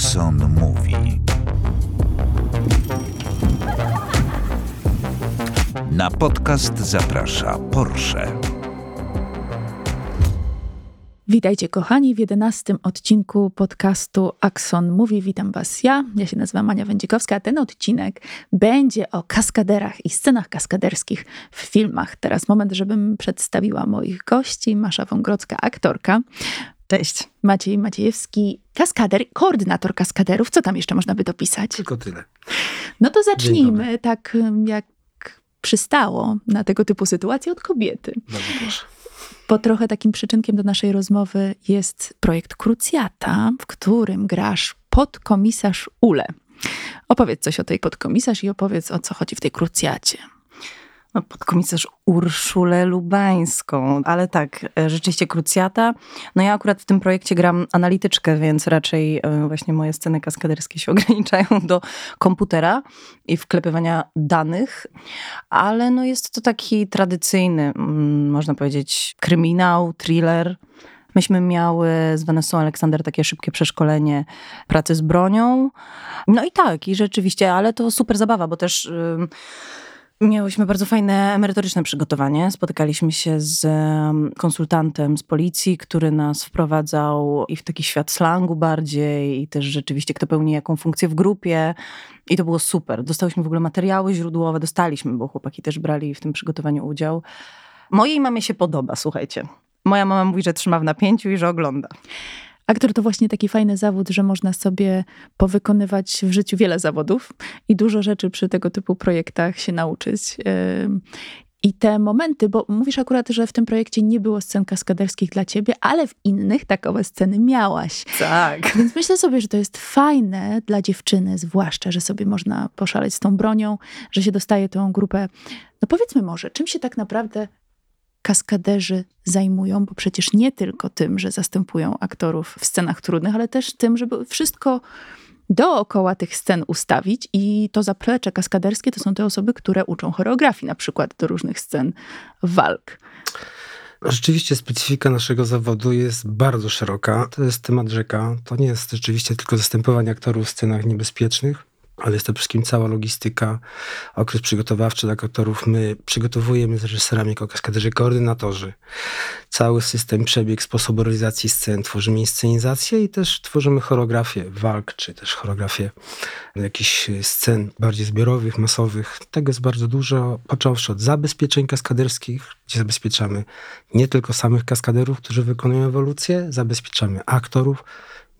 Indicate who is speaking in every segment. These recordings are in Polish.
Speaker 1: Axon Mówi. Na podcast zaprasza Porsche.
Speaker 2: Witajcie kochani w jedenastym odcinku podcastu Axon Mówi. Witam was ja, ja się nazywam Ania Wędzikowska, a ten odcinek będzie o kaskaderach i scenach kaskaderskich w filmach. Teraz moment, żebym przedstawiła moich gości. Masza Wągrodzka, aktorka.
Speaker 3: Cześć.
Speaker 2: Maciej Maciejewski, kaskader, koordynator kaskaderów. Co tam jeszcze można by dopisać?
Speaker 4: Tylko tyle.
Speaker 2: No to zacznijmy tak jak przystało na tego typu sytuacje od kobiety.
Speaker 4: Bardzo proszę.
Speaker 2: Bo trochę takim przyczynkiem do naszej rozmowy jest projekt Krucjata, w którym grasz podkomisarz Ule. Opowiedz coś o tej podkomisarz i opowiedz o co chodzi w tej krucjacie
Speaker 3: no, podkomisarz Urszulę Lubańską, ale tak, e, rzeczywiście krucjata. No ja akurat w tym projekcie gram analityczkę, więc raczej e, właśnie moje sceny kaskaderskie się ograniczają do komputera i wklepywania danych, ale no jest to taki tradycyjny, mm, można powiedzieć, kryminał, thriller. Myśmy miały z Vanessą Aleksander takie szybkie przeszkolenie pracy z bronią. No i tak, i rzeczywiście, ale to super zabawa, bo też... Miałyśmy bardzo fajne merytoryczne przygotowanie. Spotykaliśmy się z konsultantem z policji, który nas wprowadzał i w taki świat slangu bardziej, i też rzeczywiście kto pełni jaką funkcję w grupie. I to było super. Dostałyśmy w ogóle materiały źródłowe, dostaliśmy, bo chłopaki też brali w tym przygotowaniu udział. Mojej mamie się podoba, słuchajcie. Moja mama mówi, że trzyma w napięciu i że ogląda.
Speaker 2: Aktor to właśnie taki fajny zawód, że można sobie powykonywać w życiu wiele zawodów i dużo rzeczy przy tego typu projektach się nauczyć. I te momenty, bo mówisz akurat, że w tym projekcie nie było scen kaskaderskich dla ciebie, ale w innych takowe sceny miałaś.
Speaker 3: Tak.
Speaker 2: Więc myślę sobie, że to jest fajne dla dziewczyny, zwłaszcza, że sobie można poszaleć z tą bronią, że się dostaje tą grupę. No powiedzmy może, czym się tak naprawdę kaskaderzy zajmują, bo przecież nie tylko tym, że zastępują aktorów w scenach trudnych, ale też tym, żeby wszystko dookoła tych scen ustawić i to zaplecze kaskaderskie to są te osoby, które uczą choreografii na przykład do różnych scen walk.
Speaker 4: Rzeczywiście specyfika naszego zawodu jest bardzo szeroka. To jest temat rzeka. To nie jest rzeczywiście tylko zastępowanie aktorów w scenach niebezpiecznych ale jest to przede wszystkim cała logistyka, okres przygotowawczy dla aktorów. My przygotowujemy z reżyserami jako kaskaderzy, koordynatorzy. Cały system, przebieg, sposób realizacji scen. Tworzymy inscenizację i też tworzymy choreografię walk, czy też choreografię jakichś scen bardziej zbiorowych, masowych. Tego jest bardzo dużo, począwszy od zabezpieczeń kaskaderskich, gdzie zabezpieczamy nie tylko samych kaskaderów, którzy wykonują ewolucję, zabezpieczamy aktorów,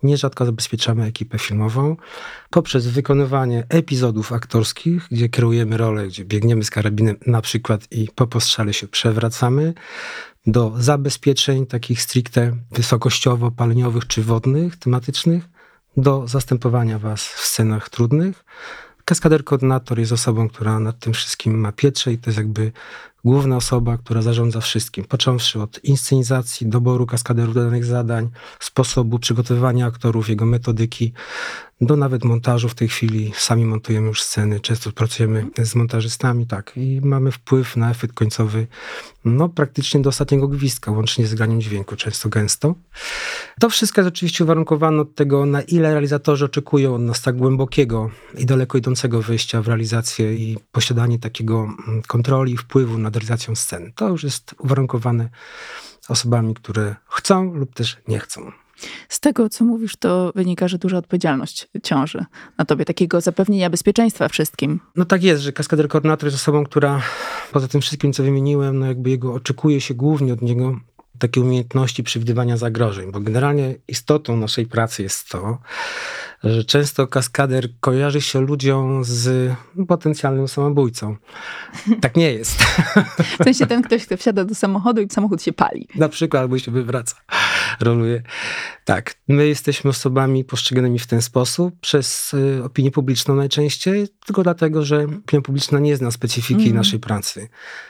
Speaker 4: Nierzadko zabezpieczamy ekipę filmową poprzez wykonywanie epizodów aktorskich, gdzie kierujemy rolę, gdzie biegniemy z karabinem na przykład i po postrzale się przewracamy, do zabezpieczeń takich stricte wysokościowo-paleniowych czy wodnych, tematycznych, do zastępowania was w scenach trudnych. Kaskader koordynator jest osobą, która nad tym wszystkim ma pieczę i to jest jakby główna osoba, która zarządza wszystkim, począwszy od inscenizacji, doboru kaskaderów do danych zadań, sposobu przygotowywania aktorów, jego metodyki, do nawet montażu w tej chwili. Sami montujemy już sceny, często pracujemy z montażystami, tak, i mamy wpływ na efekt końcowy, no praktycznie do ostatniego gwizdka, łącznie z graniem dźwięku, często gęsto. To wszystko jest oczywiście uwarunkowane od tego, na ile realizatorzy oczekują od nas tak głębokiego i daleko idącego wejścia w realizację i posiadanie takiego mm, kontroli, wpływu nad realizacją sceny. To już jest uwarunkowane osobami, które chcą lub też nie chcą.
Speaker 2: Z tego, co mówisz, to wynika, że duża odpowiedzialność ciąży na tobie, takiego zapewnienia bezpieczeństwa wszystkim.
Speaker 4: No tak jest, że kaskader koordynator jest osobą, która poza tym wszystkim, co wymieniłem, no jakby jego oczekuje się głównie od niego takie umiejętności przewidywania zagrożeń, bo generalnie istotą naszej pracy jest to, że często kaskader kojarzy się ludziom z potencjalnym samobójcą. Tak nie jest.
Speaker 2: W sensie ten ktoś, kto wsiada do samochodu i samochód się pali.
Speaker 4: Na przykład, albo się wywraca, roluje. Tak, my jesteśmy osobami postrzeganymi w ten sposób przez y, opinię publiczną najczęściej, tylko dlatego, że opinia publiczna nie zna specyfiki mm. naszej pracy.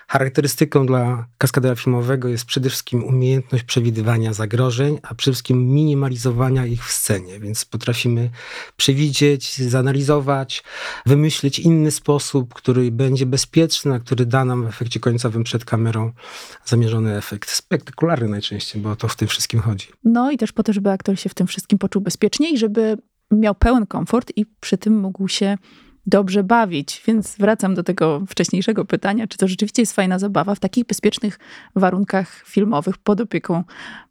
Speaker 4: Charakterystyką dla kaskadera filmowego jest przede wszystkim umiejętność przewidywania zagrożeń, a przede wszystkim minimalizowania ich w scenie, więc potrafimy przewidzieć, zanalizować, wymyślić inny sposób, który będzie bezpieczny, a który da nam w efekcie końcowym przed kamerą zamierzony efekt. Spektakularny najczęściej, bo o to w tym wszystkim chodzi.
Speaker 2: No i też po to, żeby aktor się w tym wszystkim poczuł bezpiecznie i żeby miał pełen komfort i przy tym mógł się dobrze bawić. Więc wracam do tego wcześniejszego pytania, czy to rzeczywiście jest fajna zabawa w takich bezpiecznych warunkach filmowych pod opieką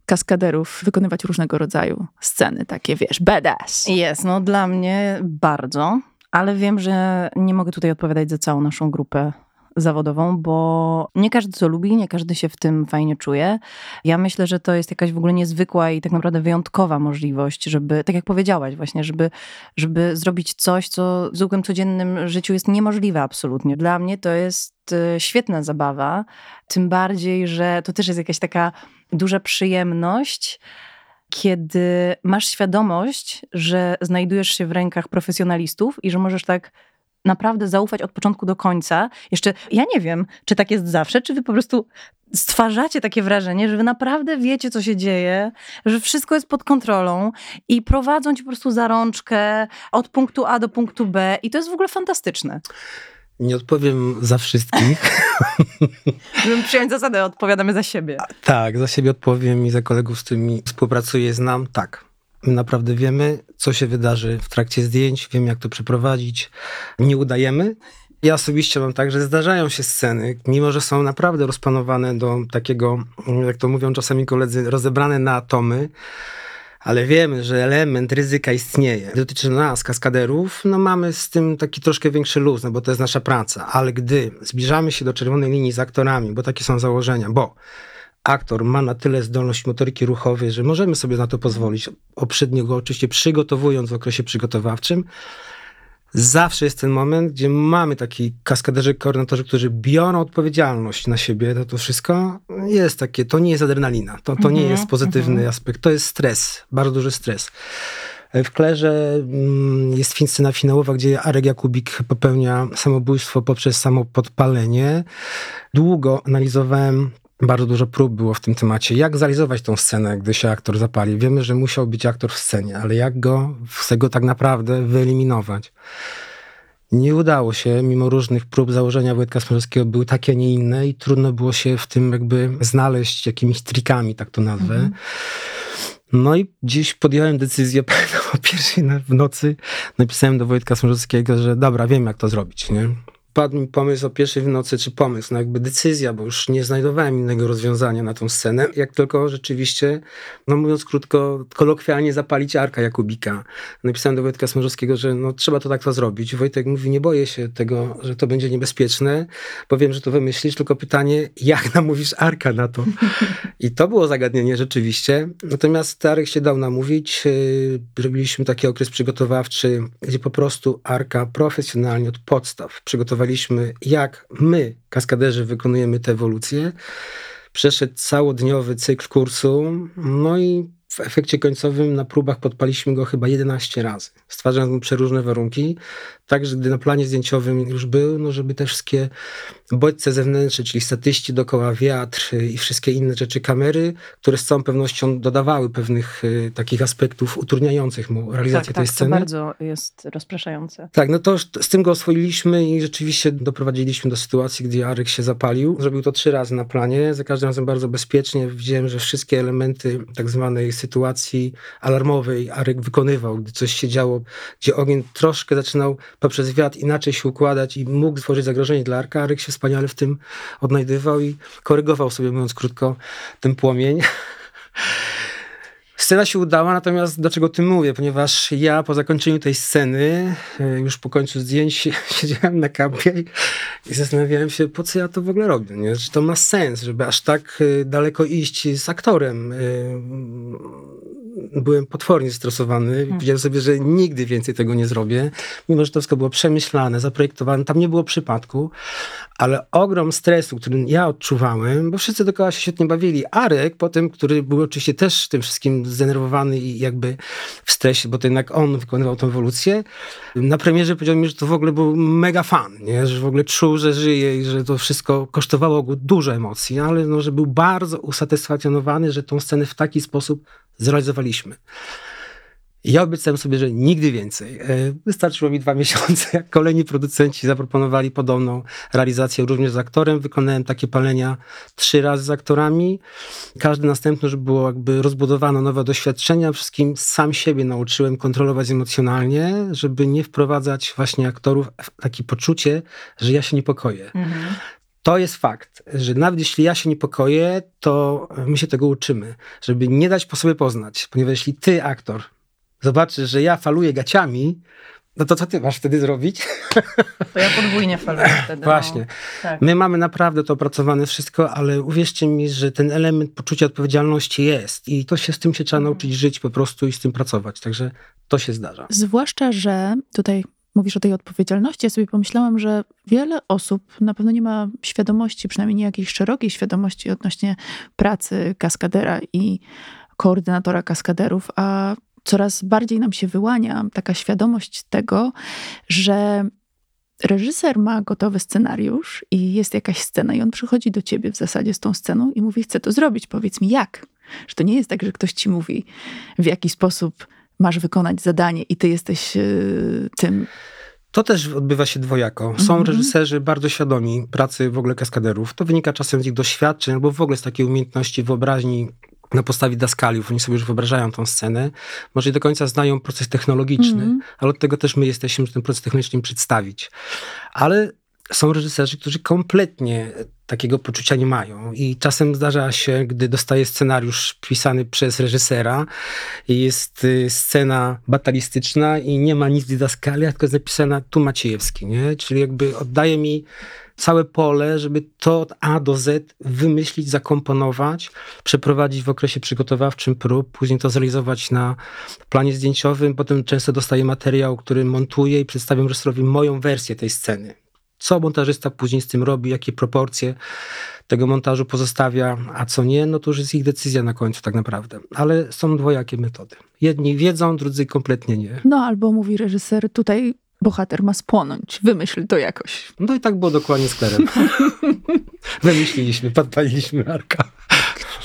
Speaker 2: kaskaderów wykonywać różnego rodzaju sceny, takie wiesz, badass.
Speaker 3: Jest, no dla mnie bardzo, ale wiem, że nie mogę tutaj odpowiadać za całą naszą grupę zawodową, bo nie każdy to lubi, nie każdy się w tym fajnie czuje. Ja myślę, że to jest jakaś w ogóle niezwykła i tak naprawdę wyjątkowa możliwość, żeby, tak jak powiedziałaś właśnie, żeby, żeby zrobić coś, co w zwykłym codziennym życiu jest niemożliwe absolutnie. Dla mnie to jest e, świetna zabawa, tym bardziej, że to też jest jakaś taka duża przyjemność, kiedy masz świadomość, że znajdujesz się w rękach profesjonalistów i że możesz tak naprawdę zaufać od początku do końca. Jeszcze ja nie wiem, czy tak jest zawsze, czy wy po prostu stwarzacie takie wrażenie, że wy naprawdę wiecie, co się dzieje, że wszystko jest pod kontrolą i prowadzą ci po prostu za rączkę od punktu A do punktu B i to jest w ogóle fantastyczne.
Speaker 4: Nie odpowiem za wszystkich.
Speaker 3: Żebym przyjąć zasadę, odpowiadamy za siebie.
Speaker 4: tak, za siebie odpowiem i za kolegów, z którymi współpracuję, znam. Tak, My naprawdę wiemy, co się wydarzy w trakcie zdjęć, wiemy, jak to przeprowadzić. Nie udajemy. Ja osobiście mam tak, że zdarzają się sceny, mimo że są naprawdę rozpanowane do takiego, jak to mówią czasami koledzy, rozebrane na atomy, ale wiemy, że element ryzyka istnieje. Dotyczy nas, kaskaderów, no mamy z tym taki troszkę większy luz, no bo to jest nasza praca, ale gdy zbliżamy się do czerwonej linii z aktorami, bo takie są założenia, bo aktor ma na tyle zdolność motoryki ruchowej, że możemy sobie na to pozwolić, poprzednio go oczywiście przygotowując w okresie przygotowawczym. Zawsze jest ten moment, gdzie mamy taki kaskaderzy, koordynatorzy, którzy biorą odpowiedzialność na siebie, to to wszystko jest takie, to nie jest adrenalina, to, to nie mhm, jest pozytywny mhm. aspekt, to jest stres, bardzo duży stres. W Klerze mm, jest scena finałowa, gdzie Arek Jakubik popełnia samobójstwo poprzez samopodpalenie. Długo analizowałem bardzo dużo prób było w tym temacie. Jak zrealizować tą scenę, gdy się aktor zapali? Wiemy, że musiał być aktor w scenie, ale jak go z tego tak naprawdę wyeliminować? Nie udało się, mimo różnych prób założenia Wojtka Smarzowskiego były takie, a nie inne i trudno było się w tym jakby znaleźć jakimiś trikami, tak to nazwę. Mhm. No i dziś podjąłem decyzję, o pierwszej w nocy napisałem do Wojtka Smarzowskiego, że dobra, wiem jak to zrobić, nie? Padł mi pomysł o pierwszej w nocy, czy pomysł, no jakby decyzja, bo już nie znajdowałem innego rozwiązania na tą scenę, jak tylko rzeczywiście, no mówiąc krótko, kolokwialnie zapalić Arka Jakubika. Napisałem do Wojtka Smarzowskiego, że no trzeba to tak to zrobić. Wojtek mówi, nie boję się tego, że to będzie niebezpieczne, bo wiem, że to wymyślisz, tylko pytanie, jak namówisz Arka na to? I to było zagadnienie rzeczywiście. Natomiast Arek się dał namówić. Yy, robiliśmy taki okres przygotowawczy, gdzie po prostu Arka profesjonalnie od podstaw przygotowali pokazywaliśmy, jak my, kaskaderzy, wykonujemy tę ewolucję. Przeszedł całodniowy cykl kursu, no i w efekcie końcowym na próbach podpaliśmy go chyba 11 razy, stwarzając mu przeróżne warunki, tak, że gdy na planie zdjęciowym już był, no żeby te wszystkie bodźce zewnętrzne, czyli statyści dookoła wiatr i wszystkie inne rzeczy, kamery, które z całą pewnością dodawały pewnych y, takich aspektów utrudniających mu realizację
Speaker 3: tak,
Speaker 4: tej
Speaker 3: tak,
Speaker 4: sceny.
Speaker 3: To bardzo jest rozpraszające.
Speaker 4: Tak, no to z tym go oswoiliśmy i rzeczywiście doprowadziliśmy do sytuacji, gdzie Arek się zapalił. Zrobił to trzy razy na planie, za każdym razem bardzo bezpiecznie. Widziałem, że wszystkie elementy tak zwanej sytuacji alarmowej Arek wykonywał, gdy coś się działo, gdzie ogień troszkę zaczynał poprzez wiatr inaczej się układać i mógł stworzyć zagrożenie dla Arka. Arek się wspaniale w tym odnajdywał i korygował sobie, mówiąc krótko, ten płomień. Scena się udała, natomiast do czego tym mówię? Ponieważ ja po zakończeniu tej sceny, e, już po końcu zdjęć, siedziałem na kampie i zastanawiałem się, po co ja to w ogóle robię, nie? Czy to ma sens, żeby aż tak e, daleko iść z aktorem. Byłem potwornie stresowany. Hmm. Powiedziałem sobie, że nigdy więcej tego nie zrobię, mimo że to wszystko było przemyślane, zaprojektowane. Tam nie było przypadku, ale ogrom stresu, który ja odczuwałem, bo wszyscy dookoła się świetnie bawili. Arek potem, który był oczywiście też tym wszystkim zdenerwowany i jakby w stresie, bo to jednak on wykonywał tę ewolucję, na premierze powiedział mi, że to w ogóle był mega fan, nie? że w ogóle czuł, że żyje i że to wszystko kosztowało go dużo emocji, ale no, że był bardzo usatysfakcjonowany, że tą scenę w taki sposób zrealizowaliśmy. Ja obiecałem sobie, że nigdy więcej. E, wystarczyło mi dwa miesiące, jak kolejni producenci zaproponowali podobną realizację również z aktorem. Wykonałem takie palenia trzy razy z aktorami. Każdy następny, żeby było jakby rozbudowano nowe doświadczenia. Wszystkim sam siebie nauczyłem kontrolować emocjonalnie, żeby nie wprowadzać właśnie aktorów w takie poczucie, że ja się niepokoję. Mhm. To jest fakt, że nawet jeśli ja się niepokoję, to my się tego uczymy, żeby nie dać po sobie poznać, ponieważ jeśli ty, aktor, zobaczysz, że ja faluję gaciami, no to co ty masz wtedy zrobić?
Speaker 3: To ja podwójnie faluję wtedy.
Speaker 4: No. Właśnie. No, tak. My mamy naprawdę to opracowane wszystko, ale uwierzcie mi, że ten element poczucia odpowiedzialności jest i to się z tym się trzeba mhm. nauczyć żyć po prostu i z tym pracować. Także to się zdarza.
Speaker 2: Zwłaszcza, że tutaj mówisz o tej odpowiedzialności, ja sobie pomyślałam, że wiele osób na pewno nie ma świadomości, przynajmniej nie jakiejś szerokiej świadomości odnośnie pracy kaskadera i koordynatora kaskaderów, a coraz bardziej nam się wyłania taka świadomość tego, że reżyser ma gotowy scenariusz i jest jakaś scena i on przychodzi do ciebie w zasadzie z tą sceną i mówi, chcę to zrobić, powiedz mi jak. Że to nie jest tak, że ktoś ci mówi, w jaki sposób masz wykonać zadanie i ty jesteś yy, tym.
Speaker 4: To też odbywa się dwojako. Są mm -hmm. reżyserzy bardzo świadomi pracy w ogóle kaskaderów. To wynika czasem z ich doświadczeń albo w ogóle z takiej umiejętności wyobraźni na podstawie daskaliów, oni sobie już wyobrażają tą scenę, może nie do końca znają proces technologiczny, mm -hmm. ale od tego też my jesteśmy, żeby ten proces technologiczny przedstawić. Ale są reżyserzy, którzy kompletnie takiego poczucia nie mają. I czasem zdarza się, gdy dostaje scenariusz pisany przez reżysera i jest y, scena batalistyczna i nie ma nic didaskalia, tylko jest napisana tu Maciejewski, nie? Czyli jakby oddaje mi całe pole, żeby to od A do Z wymyślić, zakomponować, przeprowadzić w okresie przygotowawczym prób, później to zrealizować na planie zdjęciowym. Potem często dostaję materiał, który montuję i przedstawiam reżyserowi moją wersję tej sceny. Co montażysta później z tym robi, jakie proporcje tego montażu pozostawia, a co nie, no to już jest ich decyzja na końcu tak naprawdę. Ale są dwojakie metody. Jedni wiedzą, drudzy kompletnie nie.
Speaker 2: No albo mówi reżyser, tutaj bohater ma spłonąć, wymyśl to jakoś.
Speaker 4: No i tak było dokładnie z Klerem. Wymyśliliśmy, podpaliliśmy Arka.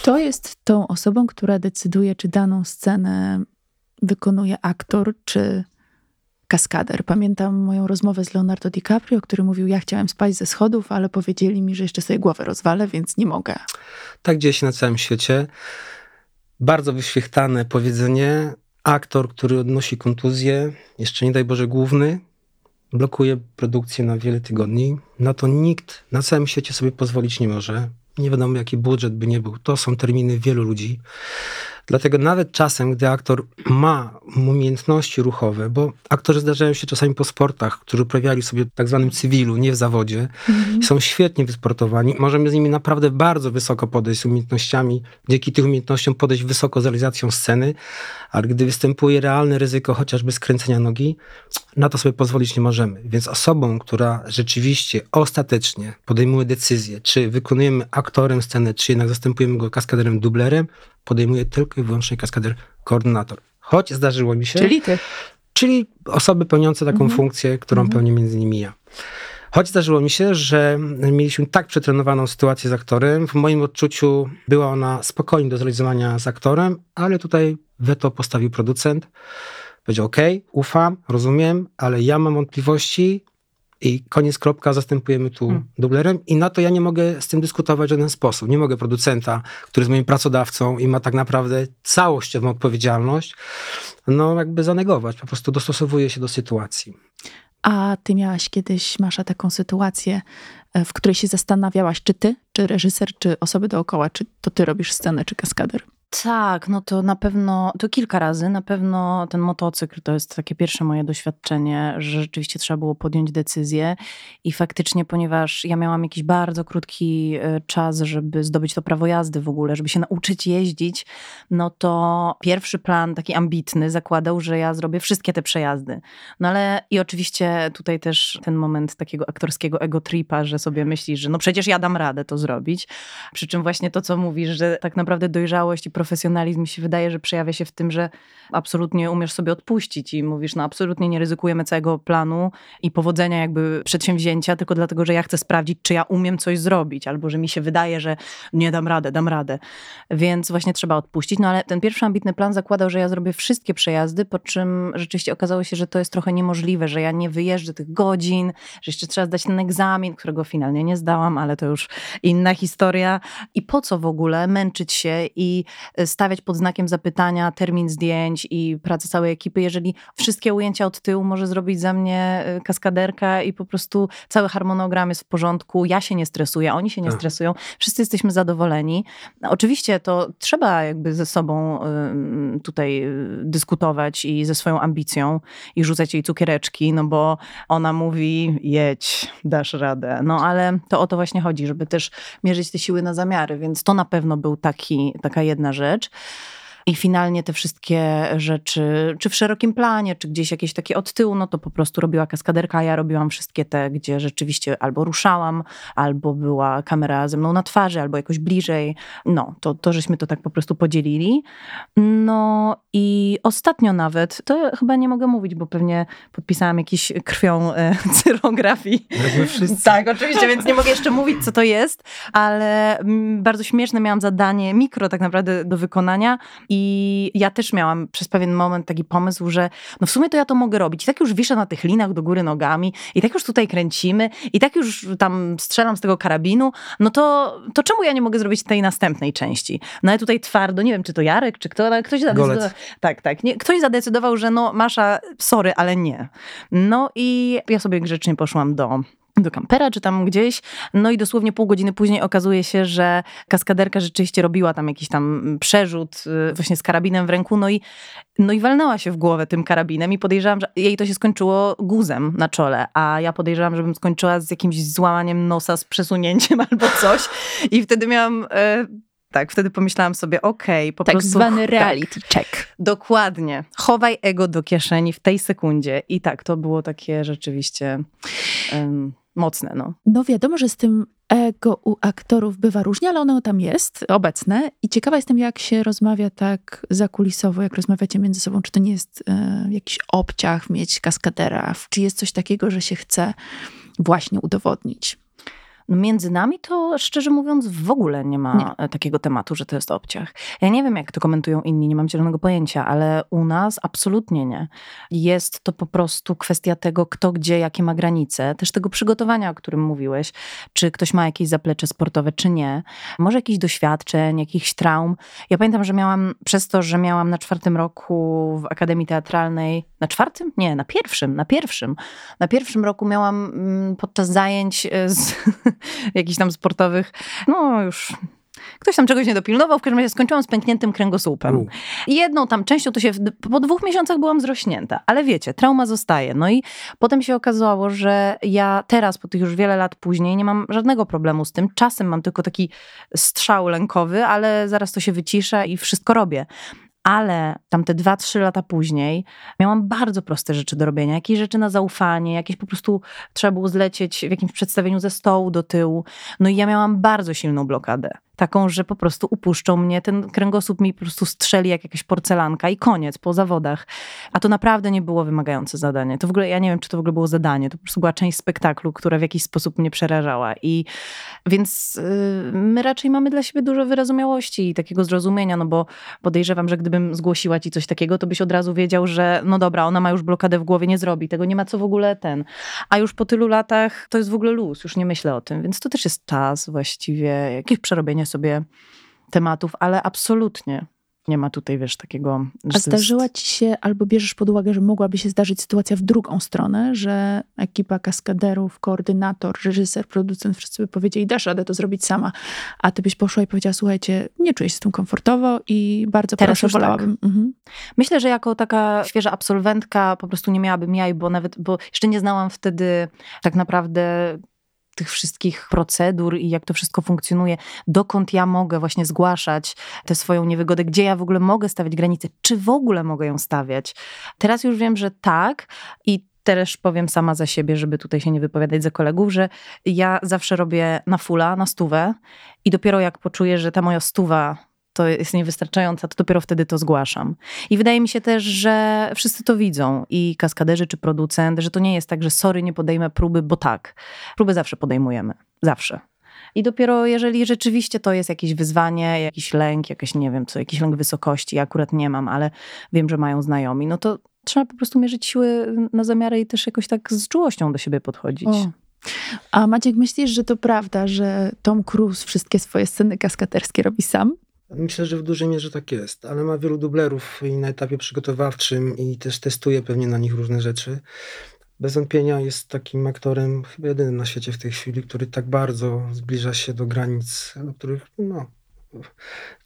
Speaker 2: Kto jest tą osobą, która decyduje, czy daną scenę wykonuje aktor, czy kaskader. Pamiętam moją rozmowę z Leonardo DiCaprio, który mówił, ja chciałem spać ze schodów, ale powiedzieli mi, że jeszcze sobie głowę rozwalę, więc nie mogę.
Speaker 4: Tak dzieje się na całym świecie. Bardzo wyświechtane powiedzenie. Aktor, który odnosi kontuzję, jeszcze nie daj Boże główny, blokuje produkcję na wiele tygodni. Na to nikt na całym świecie sobie pozwolić nie może. Nie wiadomo, jaki budżet by nie był. To są terminy wielu ludzi. Dlatego nawet czasem, gdy aktor ma umiejętności ruchowe, bo aktorzy zdarzają się czasami po sportach, którzy uprawiali sobie w tak zwanym cywilu, nie w zawodzie, mhm. są świetnie wysportowani, możemy z nimi naprawdę bardzo wysoko podejść z umiejętnościami, dzięki tych umiejętnościom podejść wysoko z realizacją sceny, ale gdy występuje realne ryzyko chociażby skręcenia nogi, na to sobie pozwolić nie możemy. Więc osobą, która rzeczywiście ostatecznie podejmuje decyzję, czy wykonujemy aktorem scenę, czy jednak zastępujemy go kaskaderem, dublerem, podejmuje tylko i wyłącznie kaskader koordynator. Choć zdarzyło mi się.
Speaker 2: Czyli ty.
Speaker 4: Czyli osoby pełniące taką mhm. funkcję, którą mhm. pełnię między innymi ja. Choć zdarzyło mi się, że mieliśmy tak przetrenowaną sytuację z aktorem, w moim odczuciu była ona spokojnie do zrealizowania z aktorem, ale tutaj weto postawił producent. Powiedział: OK, ufam, rozumiem, ale ja mam wątpliwości, i koniec, kropka, zastępujemy tu hmm. dublerem i na to ja nie mogę z tym dyskutować w żaden sposób. Nie mogę producenta, który jest moim pracodawcą i ma tak naprawdę całościową odpowiedzialność, no jakby zanegować. Po prostu dostosowuje się do sytuacji.
Speaker 2: A ty miałaś kiedyś, Masza, taką sytuację, e, w której się zastanawiałaś, czy ty, czy reżyser, czy osoby dookoła, czy to ty robisz scenę, czy kaskader?
Speaker 3: Tak, no to na pewno, to kilka razy, na pewno ten motocykl to jest takie pierwsze moje doświadczenie, że rzeczywiście trzeba było podjąć decyzję i faktycznie, ponieważ ja miałam jakiś bardzo krótki e, czas, żeby zdobyć to prawo jazdy w ogóle, żeby się nauczyć jeździć, no to pierwszy plan taki ambitny zakładał, że ja zrobię wszystkie te przejazdy. No ale i oczywiście tutaj też ten moment takiego aktorskiego ego tripa, że sobie myślisz, że no przecież ja dam radę to zrobić. Przy czym właśnie to, co mówisz, że tak naprawdę dojrzałość i profesjonalizm mi się wydaje, że przejawia się w tym, że absolutnie umiesz sobie odpuścić i mówisz, no absolutnie nie ryzykujemy całego planu i powodzenia jakby przedsięwzięcia, tylko dlatego, że ja chcę sprawdzić, czy ja umiem coś zrobić, albo że mi się wydaje, że nie dam radę, dam radę. Więc właśnie trzeba odpuścić. No ale ten pierwszy ambitny plan zakładał, że ja zrobię wszystkie przejazdy, po czym rzeczywiście okazało się, że to jest trochę niemożliwe, że ja nie wyjeżdżę tych godzin, że jeszcze trzeba zdać ten egzamin, którego finalnie nie zdałam, ale to już inna historia. I po co w ogóle męczyć się i stawiać pod znakiem zapytania termin zdjęć i pracę całej ekipy, jeżeli wszystkie ujęcia od tyłu może zrobić za mnie y, kaskaderka i po prostu cały harmonogram jest w porządku, ja się nie stresuję, oni się nie stresują, wszyscy jesteśmy zadowoleni. Oczywiście to trzeba jakby ze sobą tutaj y, dyskutować i ze swoją ambicją i rzucać jej cukiereczki, no bo ona mówi jedź, dasz radę. No ale to o to właśnie chodzi, żeby też mierzyć te siły na zamiary, więc to na pewno był taki, taka jedna rzecz. I finalnie te wszystkie rzeczy, czy w szerokim planie, czy gdzieś jakieś takie od tyłu, no to po prostu robiła kaskaderka, ja robiłam wszystkie te, gdzie rzeczywiście albo ruszałam, albo była kamera ze mną na twarzy, albo jakoś bliżej. No, to, to żeśmy to tak po prostu podzielili. No i ostatnio nawet, to chyba nie mogę mówić, bo pewnie podpisałam jakiś krwią e, cyrografii. Tak, oczywiście, więc nie mogę jeszcze mówić, co to jest, ale mm, bardzo śmieszne miałam zadanie, mikro tak naprawdę do wykonania i ja też miałam przez pewien moment taki pomysł, że no w sumie to ja to mogę robić. I tak już wiszę na tych linach do góry nogami, i tak już tutaj kręcimy, i tak już tam strzelam z tego karabinu, no to, to czemu ja nie mogę zrobić tej następnej części? No ale tutaj twardo, nie wiem, czy to Jarek, czy kto, ale ktoś zadecydował.
Speaker 4: Golec.
Speaker 3: Tak, tak. Nie, ktoś zadecydował, że no Masza, sorry, ale nie. No i ja sobie grzecznie poszłam do do kampera, czy tam gdzieś. No i dosłownie pół godziny później okazuje się, że kaskaderka rzeczywiście robiła tam jakiś tam przerzut y, właśnie z karabinem w ręku, no i, no i walnęła się w głowę tym karabinem i podejrzewam, że jej to się skończyło guzem na czole, a ja podejrzewam, żebym skończyła z jakimś złamaniem nosa, z przesunięciem albo coś i wtedy miałam... E, tak, wtedy pomyślałam sobie, okej, okay, po
Speaker 2: tak
Speaker 3: prostu...
Speaker 2: zwany
Speaker 3: tak,
Speaker 2: reality check.
Speaker 3: Dokładnie. Chowaj ego do kieszeni w tej sekundzie. I tak, to było takie rzeczywiście um, mocne. No.
Speaker 2: No wiadomo, że z tym ego u aktorów bywa różnie, ale ono tam jest obecne i ciekawa jestem, jak się rozmawia tak zakulisowo, jak rozmawiacie między sobą, czy to nie jest e, jakiś obciach mieć kaskadera, czy jest coś takiego, że się chce właśnie udowodnić.
Speaker 3: No między nami to szczerze mówiąc w ogóle nie ma nie. takiego tematu, że to jest obciach. Ja nie wiem, jak to komentują inni, nie mam zielonego pojęcia, ale u nas absolutnie nie. Jest to po prostu kwestia tego, kto gdzie, jakie ma granice, też tego przygotowania, o którym mówiłeś, czy ktoś ma jakieś zaplecze sportowe, czy nie. Może jakichś doświadczeń, jakichś traum. Ja pamiętam, że miałam, przez to, że miałam na czwartym roku w Akademii Teatralnej, na czwartym? Nie, na pierwszym, na pierwszym. Na pierwszym roku miałam mm, podczas zajęć e, z jakichś tam sportowych, no już Ktoś tam czegoś nie dopilnował, w każdym razie skończyłam z pękniętym kręgosłupem. I jedną tam częścią to się, po dwóch miesiącach byłam zrośnięta, ale wiecie, trauma zostaje. No i potem się okazało, że ja teraz, po tych już wiele lat później, nie mam żadnego problemu z tym. Czasem mam tylko taki strzał lękowy, ale zaraz to się wycisza i wszystko robię ale tam te dwa, trzy lata później miałam bardzo proste rzeczy do robienia. Jakieś rzeczy na zaufanie, jakieś po prostu trzeba było zlecieć w jakimś przedstawieniu ze stołu do tyłu. No i ja miałam bardzo silną blokadę taką, że po prostu upuszczą mnie, ten kręgosłup mi po prostu strzeli jak jakaś porcelanka i koniec, po zawodach. A to naprawdę nie było wymagające zadanie. To w ogóle, ja nie wiem, czy to w ogóle było zadanie, to po prostu była część spektaklu, która w jakiś sposób mnie przerażała. I więc yy, my raczej mamy dla siebie dużo wyrozumiałości i takiego zrozumienia, no bo podejrzewam, że gdybym zgłosiła ci coś takiego, to byś od razu wiedział, że no dobra, ona ma już blokadę w głowie, nie zrobi tego, nie ma co w ogóle ten. A już po tylu latach to jest w ogóle luz, już nie myślę o tym, więc to też jest czas właściwie, jakieś przerobienie sobie tematów, ale absolutnie nie ma tutaj, wiesz, takiego...
Speaker 2: A zdarzyła ci się, albo bierzesz pod uwagę, że mogłaby się zdarzyć sytuacja w drugą stronę, że ekipa kaskaderów, koordynator, reżyser, producent, wszyscy by powiedzieli, dasz radę to zrobić sama, a ty byś poszła i powiedziała, słuchajcie, nie czuję się z tym komfortowo i bardzo Teraz proszę, wolałabym. Tak. Mhm.
Speaker 3: Myślę, że jako taka świeża absolwentka po prostu nie miałabym jaj, bo nawet, bo jeszcze nie znałam wtedy tak naprawdę tych wszystkich procedur i jak to wszystko funkcjonuje, dokąd ja mogę właśnie zgłaszać tę swoją niewygodę, gdzie ja w ogóle mogę stawiać granice, czy w ogóle mogę ją stawiać. Teraz już wiem, że tak i też powiem sama za siebie, żeby tutaj się nie wypowiadać za kolegów, że ja zawsze robię na fula, na stówę i dopiero jak poczuję, że ta moja stuwa to jest niewystarczająca, to dopiero wtedy to zgłaszam. I wydaje mi się też, że wszyscy to widzą, i kaskaderzy, czy producent, że to nie jest tak, że sorry, nie podejmę próby, bo tak. Próby zawsze podejmujemy. Zawsze. I dopiero jeżeli rzeczywiście to jest jakieś wyzwanie, jakiś lęk, jakiś nie wiem co, jakiś lęk wysokości, ja akurat nie mam, ale wiem, że mają znajomi, no to trzeba po prostu mierzyć siły na zamiary i też jakoś tak z czułością do siebie podchodzić. O.
Speaker 2: A Maciek, myślisz, że to prawda, że Tom Cruise wszystkie swoje sceny kaskaderskie robi sam?
Speaker 4: Myślę, że w dużej mierze tak jest, ale ma wielu dublerów i na etapie przygotowawczym i też testuje pewnie na nich różne rzeczy. Bez wątpienia jest takim aktorem, chyba jedynym na świecie w tej chwili, który tak bardzo zbliża się do granic, do których no,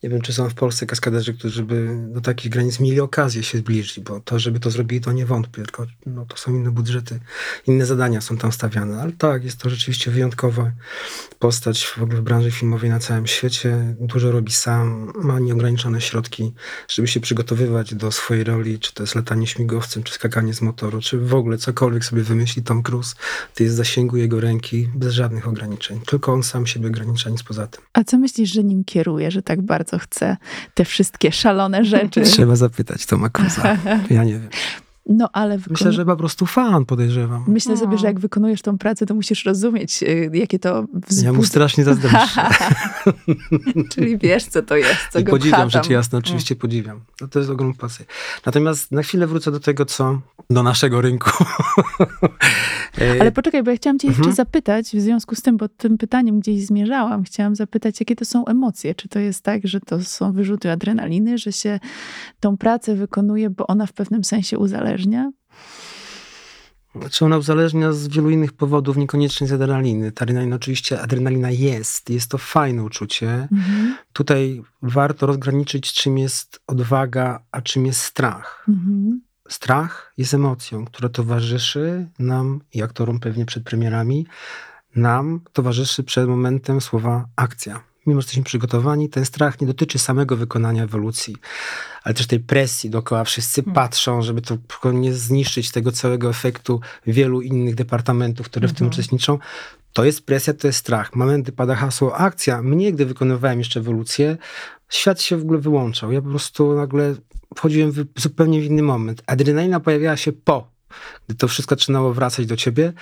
Speaker 4: nie wiem, czy są w Polsce kaskaderzy, którzy by do takich granic mieli okazję się zbliżyć, bo to, żeby to zrobili, to nie wątpię, tylko no, to są inne budżety, inne zadania są tam stawiane. Ale tak, jest to rzeczywiście wyjątkowa postać w ogóle w branży filmowej na całym świecie. Dużo robi sam, ma nieograniczone środki, żeby się przygotowywać do swojej roli, czy to jest latanie śmigłowcem, czy skakanie z motoru, czy w ogóle cokolwiek sobie wymyśli Tom Cruise, to jest w zasięgu jego ręki bez żadnych ograniczeń. Tylko on sam siebie ogranicza, nic poza tym.
Speaker 2: A co myślisz, że nim kieruje, że tak bardzo chce te wszystkie szalone rzeczy.
Speaker 4: Trzeba zapytać Toma Cruza. Ja nie wiem.
Speaker 2: No, ale
Speaker 4: wykonu... Myślę, że po prostu fan, podejrzewam.
Speaker 2: Myślę sobie, że jak wykonujesz tą pracę, to musisz rozumieć, y, jakie to
Speaker 4: wzbudza. Ja mu strasznie zazdroszczę.
Speaker 2: Czyli wiesz, co to jest, co
Speaker 4: I go podziwiam, rzecz jasna, oczywiście mm. podziwiam. No, to jest ogromny pasy. Natomiast na chwilę wrócę do tego, co do naszego rynku.
Speaker 2: ale poczekaj, bo ja chciałam cię jeszcze mhm. zapytać, w związku z tym, bo tym pytaniem gdzieś zmierzałam, chciałam zapytać, jakie to są emocje? Czy to jest tak, że to są wyrzuty adrenaliny, że się tą pracę wykonuje, bo ona w pewnym sensie uzależnia uzależnia?
Speaker 4: Znaczy ona uzależnia z wielu innych powodów, niekoniecznie z adrenaliny. Ta adrenalina oczywiście, adrenalina jest, jest to fajne uczucie. Mhm. Tutaj warto rozgraniczyć, czym jest odwaga, a czym jest strach. Mhm. Strach jest emocją, która towarzyszy nam i aktorom pewnie przed premierami, nam towarzyszy przed momentem słowa akcja mimo że jesteśmy przygotowani, ten strach nie dotyczy samego wykonania ewolucji, ale też tej presji dookoła. Wszyscy hmm. patrzą, żeby to nie zniszczyć tego całego efektu wielu innych departamentów, które w tym mhm. uczestniczą. To jest presja, to jest strach. Momenty pada hasło akcja. Mnie, gdy wykonywałem jeszcze ewolucję, świat się w ogóle wyłączał. Ja po prostu nagle wchodziłem w zupełnie inny moment. Adrenalina pojawiała się po, gdy to wszystko zaczynało wracać do ciebie.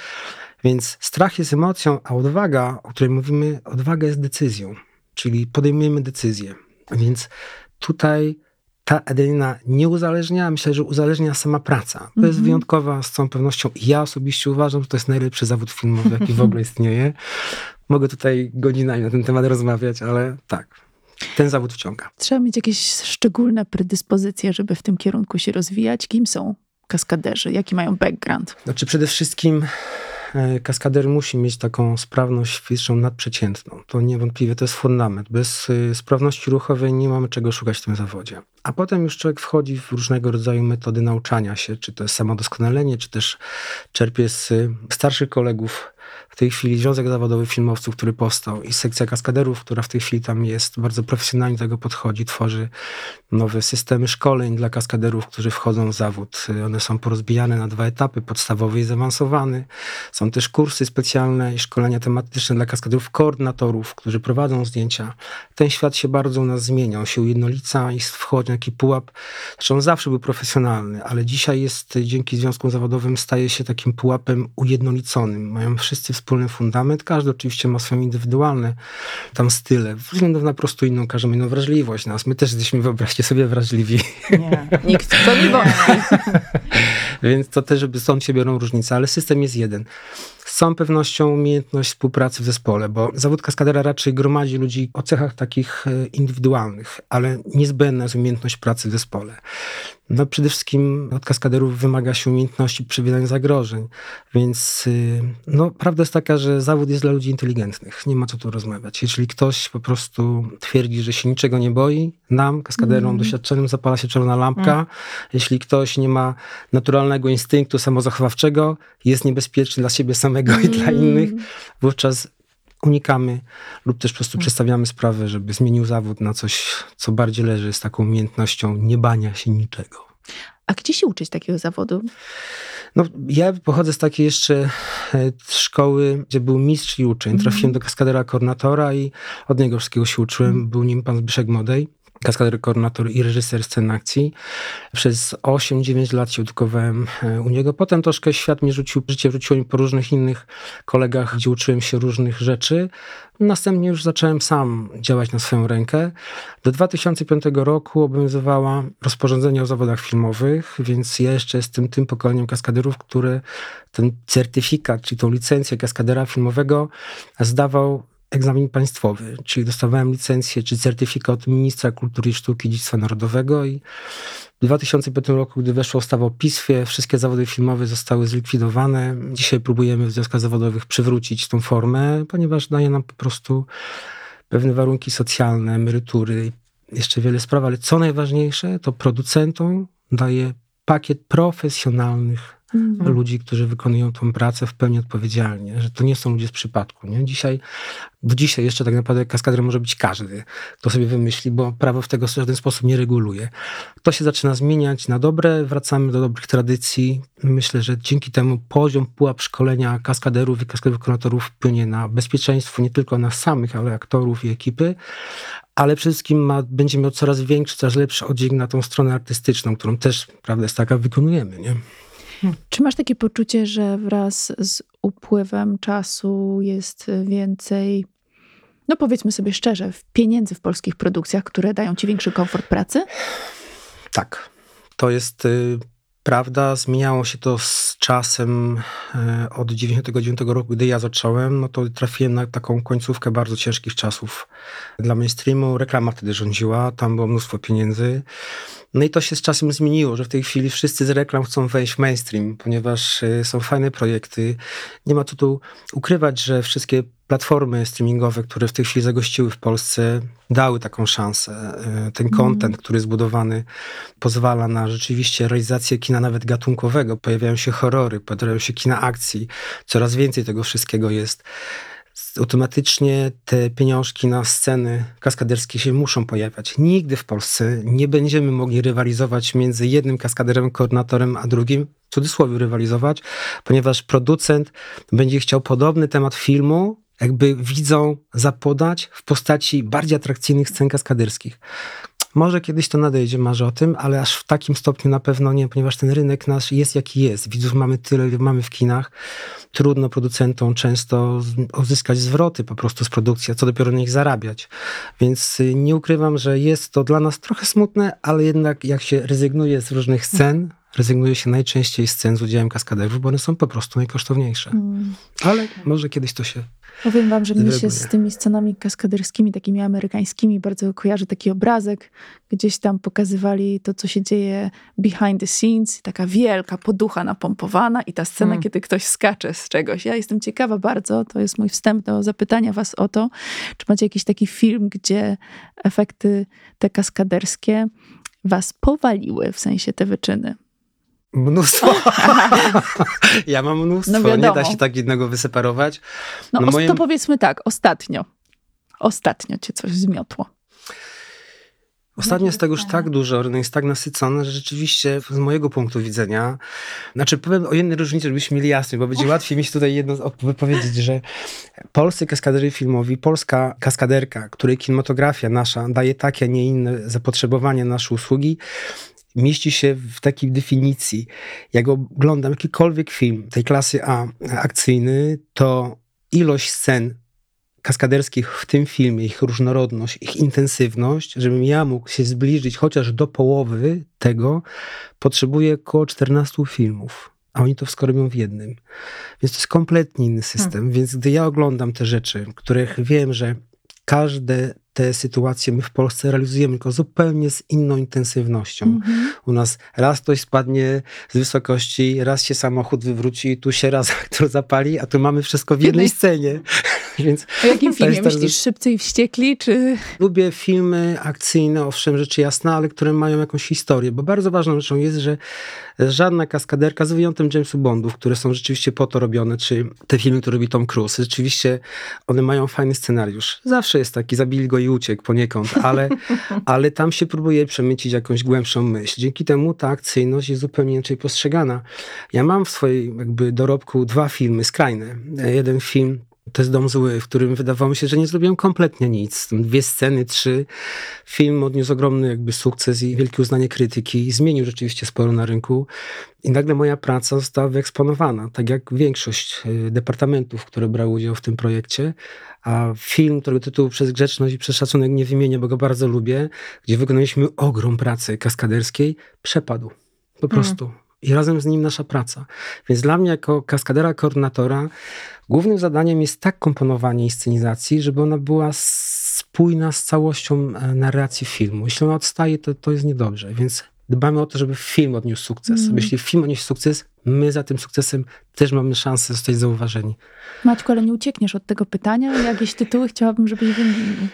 Speaker 4: Więc strach jest emocją, a odwaga, o której mówimy, odwaga jest decyzją czyli podejmujemy decyzję. Więc tutaj ta adrenalina nie uzależnia, myślę, że uzależnia sama praca. To mm -hmm. jest mhm. wyjątkowa z całą pewnością. Ja osobiście uważam, że to jest najlepszy zawód filmowy, jaki w ogóle istnieje. Mogę tutaj godzinami na ten temat rozmawiać, ale tak, ten zawód wciąga.
Speaker 2: Trzeba mieć jakieś szczególne predyspozycje, żeby w tym kierunku się rozwijać. Kim są kaskaderzy? Jaki mają background?
Speaker 4: Znaczy przede wszystkim kaskader musi mieć taką sprawność fizyczną nadprzeciętną. To niewątpliwie to jest fundament. Bez e, sprawności ruchowej nie mamy czego szukać w tym zawodzie. A potem już człowiek wchodzi w różnego rodzaju metody nauczania się, czy to jest samodoskonalenie, czy też czerpie z e, starszych kolegów w tej chwili Związek Zawodowy Filmowców, który powstał i sekcja kaskaderów, która w tej chwili tam jest, bardzo profesjonalnie do tego podchodzi, tworzy nowe systemy szkoleń dla kaskaderów, którzy wchodzą w zawód. One są porozbijane na dwa etapy, podstawowy i zaawansowany. Są też kursy specjalne i szkolenia tematyczne dla kaskaderów, koordynatorów, którzy prowadzą zdjęcia. Ten świat się bardzo u nas zmienia, on się ujednolica i wchodzi na taki pułap. Zresztą on zawsze był profesjonalny, ale dzisiaj jest dzięki Związkom Zawodowym staje się takim pułapem ujednoliconym. Mają wszyscy wspólny fundament. Każdy oczywiście ma swoje indywidualne tam style. Względem na prostu inną, każdy ma inną wrażliwość nas. My też jesteśmy, wyobraźcie sobie, wrażliwi.
Speaker 2: Nie, nikt to nie wątpi.
Speaker 4: Więc to też, żeby stąd się biorą różnice, ale system jest jeden z całą pewnością umiejętność współpracy w zespole, bo zawód kaskadera raczej gromadzi ludzi o cechach takich e, indywidualnych, ale niezbędna jest umiejętność pracy w zespole. No przede wszystkim od kaskaderów wymaga się umiejętności przewidzenia zagrożeń, więc y, no, prawda jest taka, że zawód jest dla ludzi inteligentnych. Nie ma co tu rozmawiać. Jeśli ktoś po prostu twierdzi, że się niczego nie boi, nam, kaskaderom mm. doświadczonym, zapala się czerwona lampka. Mm. Jeśli ktoś nie ma naturalnego instynktu samozachowawczego, jest niebezpieczny dla siebie samego mm. i dla mm. innych, wówczas unikamy lub też po prostu przedstawiamy sprawę, żeby zmienił zawód na coś, co bardziej leży z taką umiejętnością niebania się niczego.
Speaker 2: A gdzie się uczyć takiego zawodu?
Speaker 4: No, ja pochodzę z takiej jeszcze e, szkoły, gdzie był mistrz i uczeń. Mm. Trafiłem do kaskadera koordynatora i od niego wszystkiego się uczyłem. Mm. Był nim pan Zbyszek Modej kaskader, koordynator i reżyser scen akcji. Przez 8-9 lat się edukowałem e, u niego. Potem troszkę świat mnie rzucił, życie rzuciło mi po różnych innych kolegach, gdzie uczyłem się różnych rzeczy. Następnie już zacząłem sam działać na swoją rękę. Do 2005 roku obowiązywała rozporządzenie o zawodach filmowych, więc ja jeszcze jestem tym pokoleniem kaskaderów, który ten certyfikat, czyli tą licencję kaskadera filmowego zdawał egzamin państwowy, czyli dostawałem licencję czy certyfikat ministra kultury i sztuki dziedzictwa narodowego i w 2005 roku, gdy weszła ustawa o PISFie, wszystkie zawody filmowe zostały zlikwidowane. Dzisiaj próbujemy w związkach zawodowych przywrócić tą formę, ponieważ daje nam po prostu pewne warunki socjalne, emerytury, jeszcze wiele spraw, ale co najważniejsze, to producentom daje pakiet profesjonalnych mhm. ludzi, którzy wykonują tą pracę w pełni odpowiedzialnie, że to nie są ludzie z przypadku. Nie? Dzisiaj, do dzisiaj jeszcze tak naprawdę kaskader może być każdy, kto sobie wymyśli, bo prawo w tego w żaden sposób nie reguluje. To się zaczyna zmieniać na dobre, wracamy do dobrych tradycji. Myślę, że dzięki temu poziom, pułap szkolenia kaskaderów i kaskaderów wykonatorów wpłynie na bezpieczeństwo nie tylko nas samych, ale aktorów i ekipy, ale przede wszystkim ma, będzie miał coraz większy, coraz lepszy oddźwięk na tą stronę artystyczną, którą też, prawda, jest taka, wykonujemy, nie?
Speaker 2: Czy masz takie poczucie, że wraz z upływem czasu jest więcej, no powiedzmy sobie szczerze, pieniędzy w polskich produkcjach, które dają ci większy komfort pracy?
Speaker 4: Tak. To jest y, prawda. Zmieniało się to z czasem y, od 99 roku, gdy ja zacząłem, no to trafiłem na taką końcówkę bardzo ciężkich czasów dla mainstreamu. Reklama wtedy rządziła, tam było mnóstwo pieniędzy. No i to się z czasem zmieniło, że w tej chwili wszyscy z reklam chcą wejść w mainstream, ponieważ y, są fajne projekty. Nie ma tu, tu ukrywać, że wszystkie platformy streamingowe, które w tej chwili zagościły w Polsce, dały taką szansę. Y, ten content, mm. który jest zbudowany, pozwala na rzeczywiście realizację kina nawet gatunkowego. Pojawiają się horrory, pojawiają się kina akcji. Coraz więcej tego wszystkiego jest automatycznie te pieniążki na sceny kaskaderskie się muszą pojawiać. Nigdy w Polsce nie będziemy mogli rywalizować między jednym kaskaderem, koordynatorem, a drugim, w cudzysłowie rywalizować, ponieważ producent będzie chciał podobny temat filmu, jakby widzą zapodać w postaci bardziej atrakcyjnych scen kaskaderskich. Może kiedyś to nadejdzie, marzę o tym, ale aż w takim stopniu na pewno nie, ponieważ ten rynek nasz jest jaki jest. Widzów mamy tyle, ile mamy w kinach. Trudno producentom często uzyskać zwroty po prostu z produkcji, a co dopiero na nich zarabiać. Więc y, nie ukrywam, że jest to dla nas trochę smutne, ale jednak jak się rezygnuje z różnych scen, rezygnuje się najczęściej z scen z udziałem kaskaderów, bo one są po prostu najkosztowniejsze. Mm. Ale może kiedyś to się
Speaker 2: Powiem wam, że mi się z tymi scenami kaskaderskimi, takimi amerykańskimi, bardzo kojarzy taki obrazek. Gdzieś tam pokazywali to, co się dzieje behind the scenes. Taka wielka poducha napompowana i ta scena, hmm. kiedy ktoś skacze z czegoś. Ja jestem ciekawa bardzo, to jest mój wstęp do zapytania was o to, czy macie jakiś taki film, gdzie efekty te kaskaderskie was powaliły, w sensie te wyczyny.
Speaker 4: Mnóstwo. ja mam mnóstwo, no nie da się tak jednego wyseparować.
Speaker 2: No, no to powiedzmy tak, ostatnio. Ostatnio cię coś zmiotło.
Speaker 4: Ostatnio jest tego już tak dużo, rynek jest tak nasycony, że rzeczywiście z mojego punktu widzenia, znaczy powiem o jednej różnicy, żebyśmy mieli jasność, bo będzie łatwiej mieć tutaj jedno wypowiedzieć, że polscy kaskaderzy filmowi, polska kaskaderka, której kinematografia nasza daje takie, a nie inne zapotrzebowanie na nasze usługi, mieści się w takiej definicji. Jak oglądam jakikolwiek film tej klasy A akcyjny, to ilość scen kaskaderskich w tym filmie, ich różnorodność, ich intensywność, żebym ja mógł się zbliżyć chociaż do połowy tego, potrzebuję około 14 filmów. A oni to wszystko robią w jednym. Więc to jest kompletnie inny system. Hmm. Więc gdy ja oglądam te rzeczy, których wiem, że każde te sytuacje my w Polsce realizujemy, tylko zupełnie z inną intensywnością. -hmm. U nas raz ktoś spadnie z wysokości, raz się samochód wywróci, tu się raz aktor zapali, a tu mamy wszystko w jednej scenie.
Speaker 2: Więc o jakim filmie myślisz? Szybcy i wściekli, czy...
Speaker 4: Lubię filmy akcyjne, owszem, rzeczy jasne, ale które mają jakąś historię, bo bardzo ważną rzeczą jest, że żadna kaskaderka, z wyjątkiem Jamesu Bondów, które są rzeczywiście po to robione, czy te filmy, które robi Tom Cruise, rzeczywiście one mają fajny scenariusz. Zawsze jest taki, zabili go i uciekł poniekąd, ale, ale tam się próbuje przemycić jakąś głębszą myśl. Dzięki temu ta akcyjność jest zupełnie inaczej postrzegana. Ja mam w swojej jakby dorobku dwa filmy skrajne. Jeden film To jest Dom Zły, w którym wydawało mi się, że nie zrobiłem kompletnie nic. Dwie sceny, trzy. Film odniósł ogromny jakby sukces i wielkie uznanie krytyki. Zmienił rzeczywiście sporo na rynku. I nagle moja praca została wyeksponowana, tak jak większość y, departamentów, które brały udział w tym projekcie. A film, którego tytuł przez grzeczność i przez szacunek nie wymienię, bo go bardzo lubię, gdzie wykonaliśmy ogrom pracy kaskaderskiej, przepadł. Po prostu. Mm. I razem z nim nasza praca. Więc dla mnie, jako kaskadera, koordynatora, głównym zadaniem jest tak komponowanie inscenizacji, żeby ona była spójna z całością e, narracji filmu. Jeśli ona odstaje, to, to jest niedobrze. Więc dbamy o to, żeby film odniósł sukces. Mm. Jeśli film odniósł sukces, my za tym sukcesem też mamy szansę zostać zauważeni.
Speaker 2: Maćku, ale nie uciekniesz od tego pytania. Jakieś tytuły chciałabym, żebyś wymienił.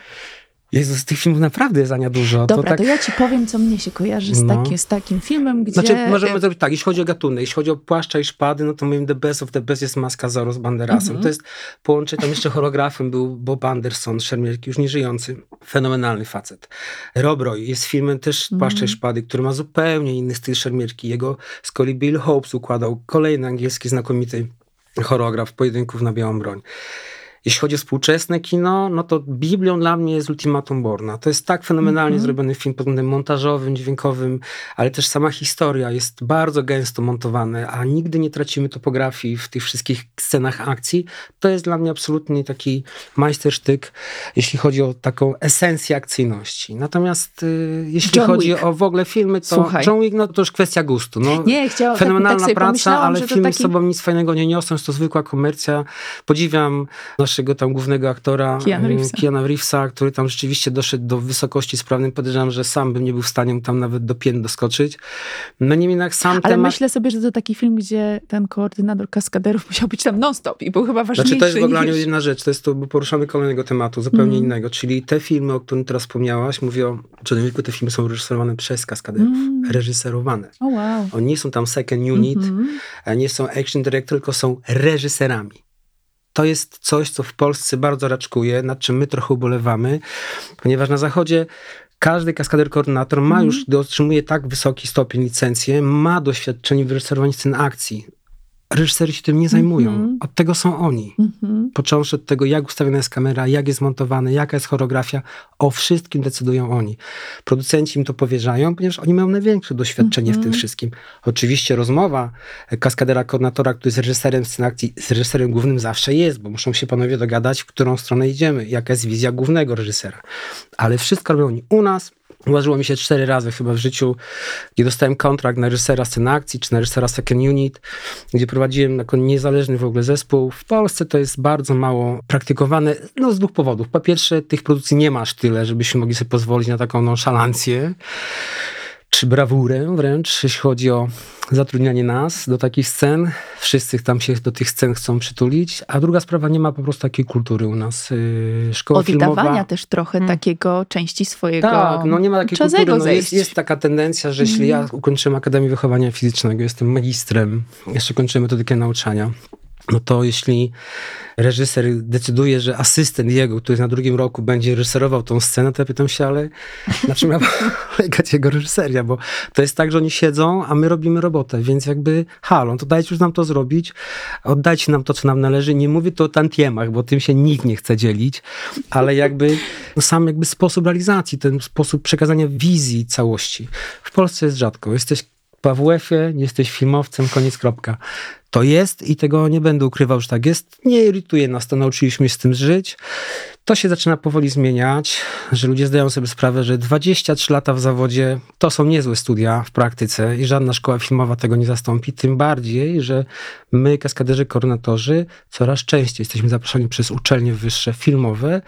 Speaker 4: Jezus, tych filmów naprawdę jest za dużo.
Speaker 2: Dobra,
Speaker 4: to, tak...
Speaker 2: to ja ci powiem, co mnie się kojarzy z, no. taki, z takim filmem, gdzie...
Speaker 4: Znaczy, możemy zrobić tak, jeśli chodzi o gatunek, jeśli chodzi o płaszcza i szpady, no to moim the best of the best jest Maska Zorro z Banderasem. Mm -hmm. To jest połączenie, tam jeszcze choreografem był Bob Anderson, szermierki, już nieżyjący. Fenomenalny facet. Rob Roy jest filmem też Płaszcza mm -hmm. i szpady, który ma zupełnie inny styl szermierki. Jego z kolei Bill Hopes układał kolejny angielski znakomity choreograf pojedynków na białą broń. Jeśli chodzi o współczesne kino, no to Biblią dla mnie jest Ultimatum Borna. To jest tak fenomenalnie mm -hmm. zrobiony film pod względem montażowym, dźwiękowym, ale też sama historia jest bardzo gęsto montowana, a nigdy nie tracimy topografii w tych wszystkich scenach akcji. To jest dla mnie absolutnie taki majstersztyk, jeśli chodzi o taką esencję akcyjności. Natomiast y, jeśli John chodzi Wick. o w ogóle filmy, to Słuchaj. John Wick, no to już kwestia gustu. No,
Speaker 2: nie, chciałam,
Speaker 4: Fenomenalna
Speaker 2: tak, tak
Speaker 4: praca, ale filmy taki... z sobą nic fajnego nie niosą, jest to zwykła komercja. Podziwiam naszego tam głównego aktora,
Speaker 2: Keanu Reevesa.
Speaker 4: Keanu Reevesa, który tam rzeczywiście doszedł do wysokości sprawnej. Podejrzewam, że sam bym nie był w stanie tam nawet do pięt doskoczyć. No nie jednak sam
Speaker 2: Ale
Speaker 4: temat...
Speaker 2: myślę sobie, że to taki film, gdzie ten koordynator kaskaderów musiał być tam non-stop i był chyba ważniejszy
Speaker 4: Znaczy to jest w ogóle
Speaker 2: niż...
Speaker 4: jedna rzecz, to jest to poruszamy kolejnego tematu, zupełnie mm. innego, czyli te filmy, o których teraz wspomniałaś, mówię o John Wicku, te filmy są reżyserowane przez kaskaderów. Mm. Reżyserowane.
Speaker 2: Oh, wow.
Speaker 4: Oni nie są tam second unit, mm -hmm. nie są action director, tylko są reżyserami to jest coś, co w Polsce bardzo raczkuje, nad czym my trochę ubolewamy, ponieważ na zachodzie każdy kaskader koordynator ma mm. już, gdy otrzymuje tak wysoki stopień licencję, ma doświadczenie w reżyserowaniu scen akcji reżyserzy się tym nie zajmują. Mm -hmm. Od tego są oni. Mm -hmm. Począwszy od tego, jak ustawiona jest kamera, jak jest montowane, jaka jest choreografia, o wszystkim decydują oni. Producenci im to powierzają, ponieważ oni mają największe doświadczenie mm -hmm. w tym mhm. wszystkim. Oczywiście rozmowa kaskadera, koordynatora, który jest reżyserem scen akcji, z reżyserem głównym zawsze jest, bo muszą się panowie dogadać, w którą stronę idziemy, jaka jest wizja głównego reżysera. Ale wszystko robią oni u nas, Ułożyło mi się cztery razy chyba w życiu, gdzie dostałem kontrakt na reżysera sceny akcji, czy na reżysera second unit, gdzie prowadziłem jako niezależny w ogóle zespół. W Polsce to jest bardzo mało praktykowane, no z dwóch powodów. Po pierwsze, tych produkcji nie masz tyle, żebyśmy mogli sobie pozwolić na taką nonszalancję czy brawurę wręcz, jeśli chodzi o zatrudnianie nas do takich scen. Wszyscy tam się do tych scen chcą przytulić, a druga sprawa, nie ma po prostu takiej kultury u nas. Y, szkoła
Speaker 2: Oddawania
Speaker 4: filmowa...
Speaker 2: też trochę hmm. takiego części swojego
Speaker 4: Tak, no nie ma takiej kultury. No jest, jest taka tendencja, że jeśli hmm. ja ukończyłem Akademię Wychowania Fizycznego, jestem magistrem, jeszcze kończyłem metodykę nauczania, no to jeśli reżyser decyduje, że asystent jego, który na drugim roku będzie reżyserował tą scenę, to ja pytam się, ale na czym ma polegać jego reżyseria? Bo to jest tak, że oni siedzą, a my robimy robotę, więc jakby halo, to dajcie już nam to zrobić, oddajcie nam to, co nam należy. Nie mówię to o tantiemach, bo tym się nikt nie chce dzielić, ale jakby no sam jakby sposób realizacji, ten sposób przekazania wizji całości. W Polsce jest rzadko. Jesteś w AWF-ie, jesteś filmowcem, koniec, kropka. To jest i tego nie będę ukrywał, że tak jest. Nie irytuje nas to, nauczyliśmy się z tym żyć. To się zaczyna powoli zmieniać, że ludzie zdają sobie sprawę, że 23 lata w zawodzie to są niezłe studia w praktyce i żadna szkoła filmowa tego nie zastąpi. Tym bardziej, że my, kaskaderzy, koordynatorzy, coraz częściej jesteśmy zaproszeni przez uczelnie wyższe filmowe,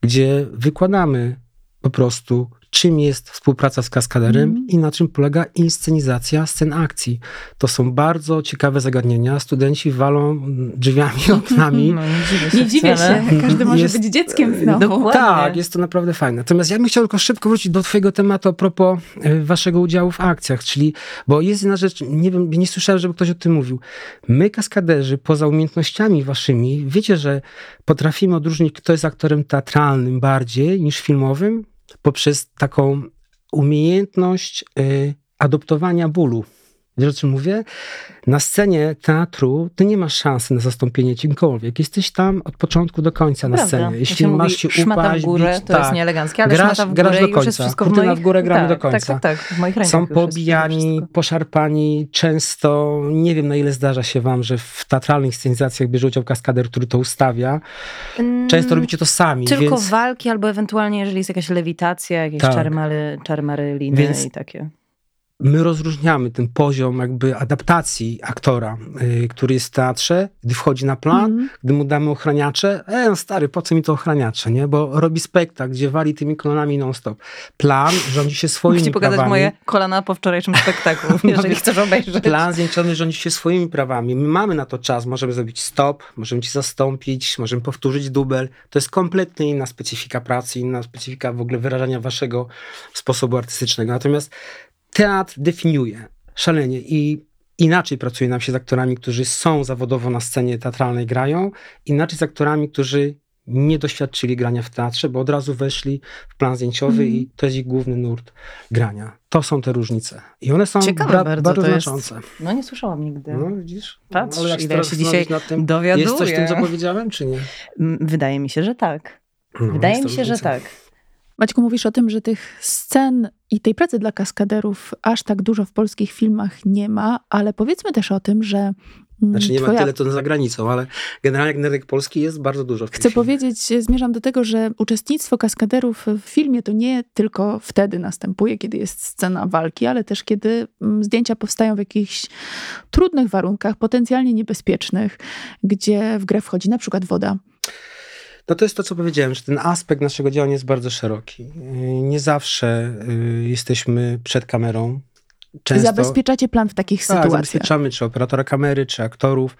Speaker 4: gdzie wykładamy po prostu czym jest współpraca z kaskaderem mm. i na czym polega inscenizacja scen akcji. To są bardzo ciekawe zagadnienia. Studenci walą drzwiami, oknami.
Speaker 2: No, nie dziwię się. Nie dziwię się. Każdy może jest, być dzieckiem znowu.
Speaker 4: tak, jest to naprawdę fajne. Natomiast ja bym chciał tylko szybko wrócić do twojego tematu a propos e, waszego udziału w akcjach, czyli, bo jest jedna rzecz, nie wiem, nie słyszałem, żeby ktoś o tym mówił. My, kaskaderzy, poza umiejętnościami waszymi, wiecie, że potrafimy odróżnić, kto jest aktorem teatralnym bardziej niż filmowym, poprzez taką umiejętność y, adoptowania bólu. Wiesz o czym mówię? Na scenie teatru ty nie masz szansy na zastąpienie czymkolwiek. Jesteś tam od początku do końca na
Speaker 3: Prawda.
Speaker 4: scenie. Jeśli masz się
Speaker 3: szmata
Speaker 4: upaść,
Speaker 3: w górę,
Speaker 4: bić,
Speaker 3: to
Speaker 4: tak.
Speaker 3: jest nieeleganckie, ale
Speaker 4: Grasz-
Speaker 3: szmata w
Speaker 4: grasz do końca.
Speaker 3: wszystko w
Speaker 4: Kurtyna
Speaker 3: moich...
Speaker 4: w górę, gramy
Speaker 3: tak,
Speaker 4: do końca.
Speaker 3: Tak, tak, tak. W moich rękach
Speaker 4: Są pobijani, poszarpani. Często, nie wiem na ile zdarza się wam, że w teatralnych scenizacjach bierze udział kaskader, który to ustawia. Często
Speaker 3: Mm,
Speaker 4: robicie to sami,
Speaker 3: Tylko
Speaker 4: więc
Speaker 3: walki, albo ewentualnie, jeżeli jest jakaś lewitacja, jakieś
Speaker 4: Tak.
Speaker 3: czary, mary, czary mary liny
Speaker 4: Więc-
Speaker 3: i takie.
Speaker 4: My rozróżniamy ten poziom jakby adaptacji aktora, y, który jest w teatrze, gdy wchodzi na plan,
Speaker 2: Mhm.
Speaker 4: gdy mu damy ochraniacze, e no stary, po co mi to ochraniacze, nie? Bo robi spektakl, gdzie wali tymi kolonami non-stop. Plan rządzi się swoimi
Speaker 3: Muszę ci pokazać
Speaker 4: prawami.
Speaker 3: moje kolana po wczorajszym spektaklu, jeżeli chcesz obejrzeć.
Speaker 4: Plan zdjęciony rządzi się swoimi prawami. My mamy na to czas, możemy zrobić stop, możemy ci zastąpić, możemy powtórzyć dubel. To jest kompletnie inna specyfika pracy, inna specyfika w ogóle wyrażania waszego sposobu artystycznego. Natomiast teatr definiuje szalenie i inaczej pracuje nam się z aktorami, którzy są zawodowo na scenie teatralnej, grają, inaczej z aktorami, którzy nie doświadczyli grania w teatrze, bo od razu weszli w plan zdjęciowy
Speaker 2: Mhm.
Speaker 4: i to jest ich główny nurt grania. To są te różnice. I one są
Speaker 3: Ciekawe bardzo
Speaker 4: bardzo
Speaker 3: to jest.
Speaker 4: znaczące.
Speaker 3: No nie słyszałam nigdy.
Speaker 4: No widzisz?
Speaker 3: Patrz,
Speaker 4: jak
Speaker 3: ile
Speaker 4: teraz
Speaker 3: się dzisiaj
Speaker 4: tym,
Speaker 3: Dowiaduję.
Speaker 4: Jest coś w tym, co powiedziałem, czy nie?
Speaker 3: Wydaje mi się, że tak.
Speaker 4: No,
Speaker 3: Wydaje mi się, że
Speaker 4: różnica.
Speaker 3: tak.
Speaker 2: Maćku, mówisz o tym, że tych scen i tej pracy dla kaskaderów aż tak dużo w polskich filmach nie ma, ale powiedzmy też o tym, że mm,
Speaker 4: Znaczy nie ma
Speaker 2: twoja...
Speaker 4: tyle to za granicą, ale generalnie rynek polski jest bardzo dużo
Speaker 2: Chcę
Speaker 4: filmie.
Speaker 2: powiedzieć, zmierzam do tego, że uczestnictwo kaskaderów w filmie to nie tylko wtedy następuje, kiedy jest scena walki, ale też kiedy mm, zdjęcia powstają w jakichś trudnych warunkach, potencjalnie niebezpiecznych, gdzie w grę wchodzi na przykład woda.
Speaker 4: No to jest to, co powiedziałem, że ten aspekt naszego działania jest bardzo szeroki. Nie zawsze yy, jesteśmy przed kamerą. Często...
Speaker 2: Zabezpieczacie plan w takich
Speaker 4: Tak,
Speaker 2: sytuacjach.
Speaker 4: zabezpieczamy czy operatora kamery, czy aktorów.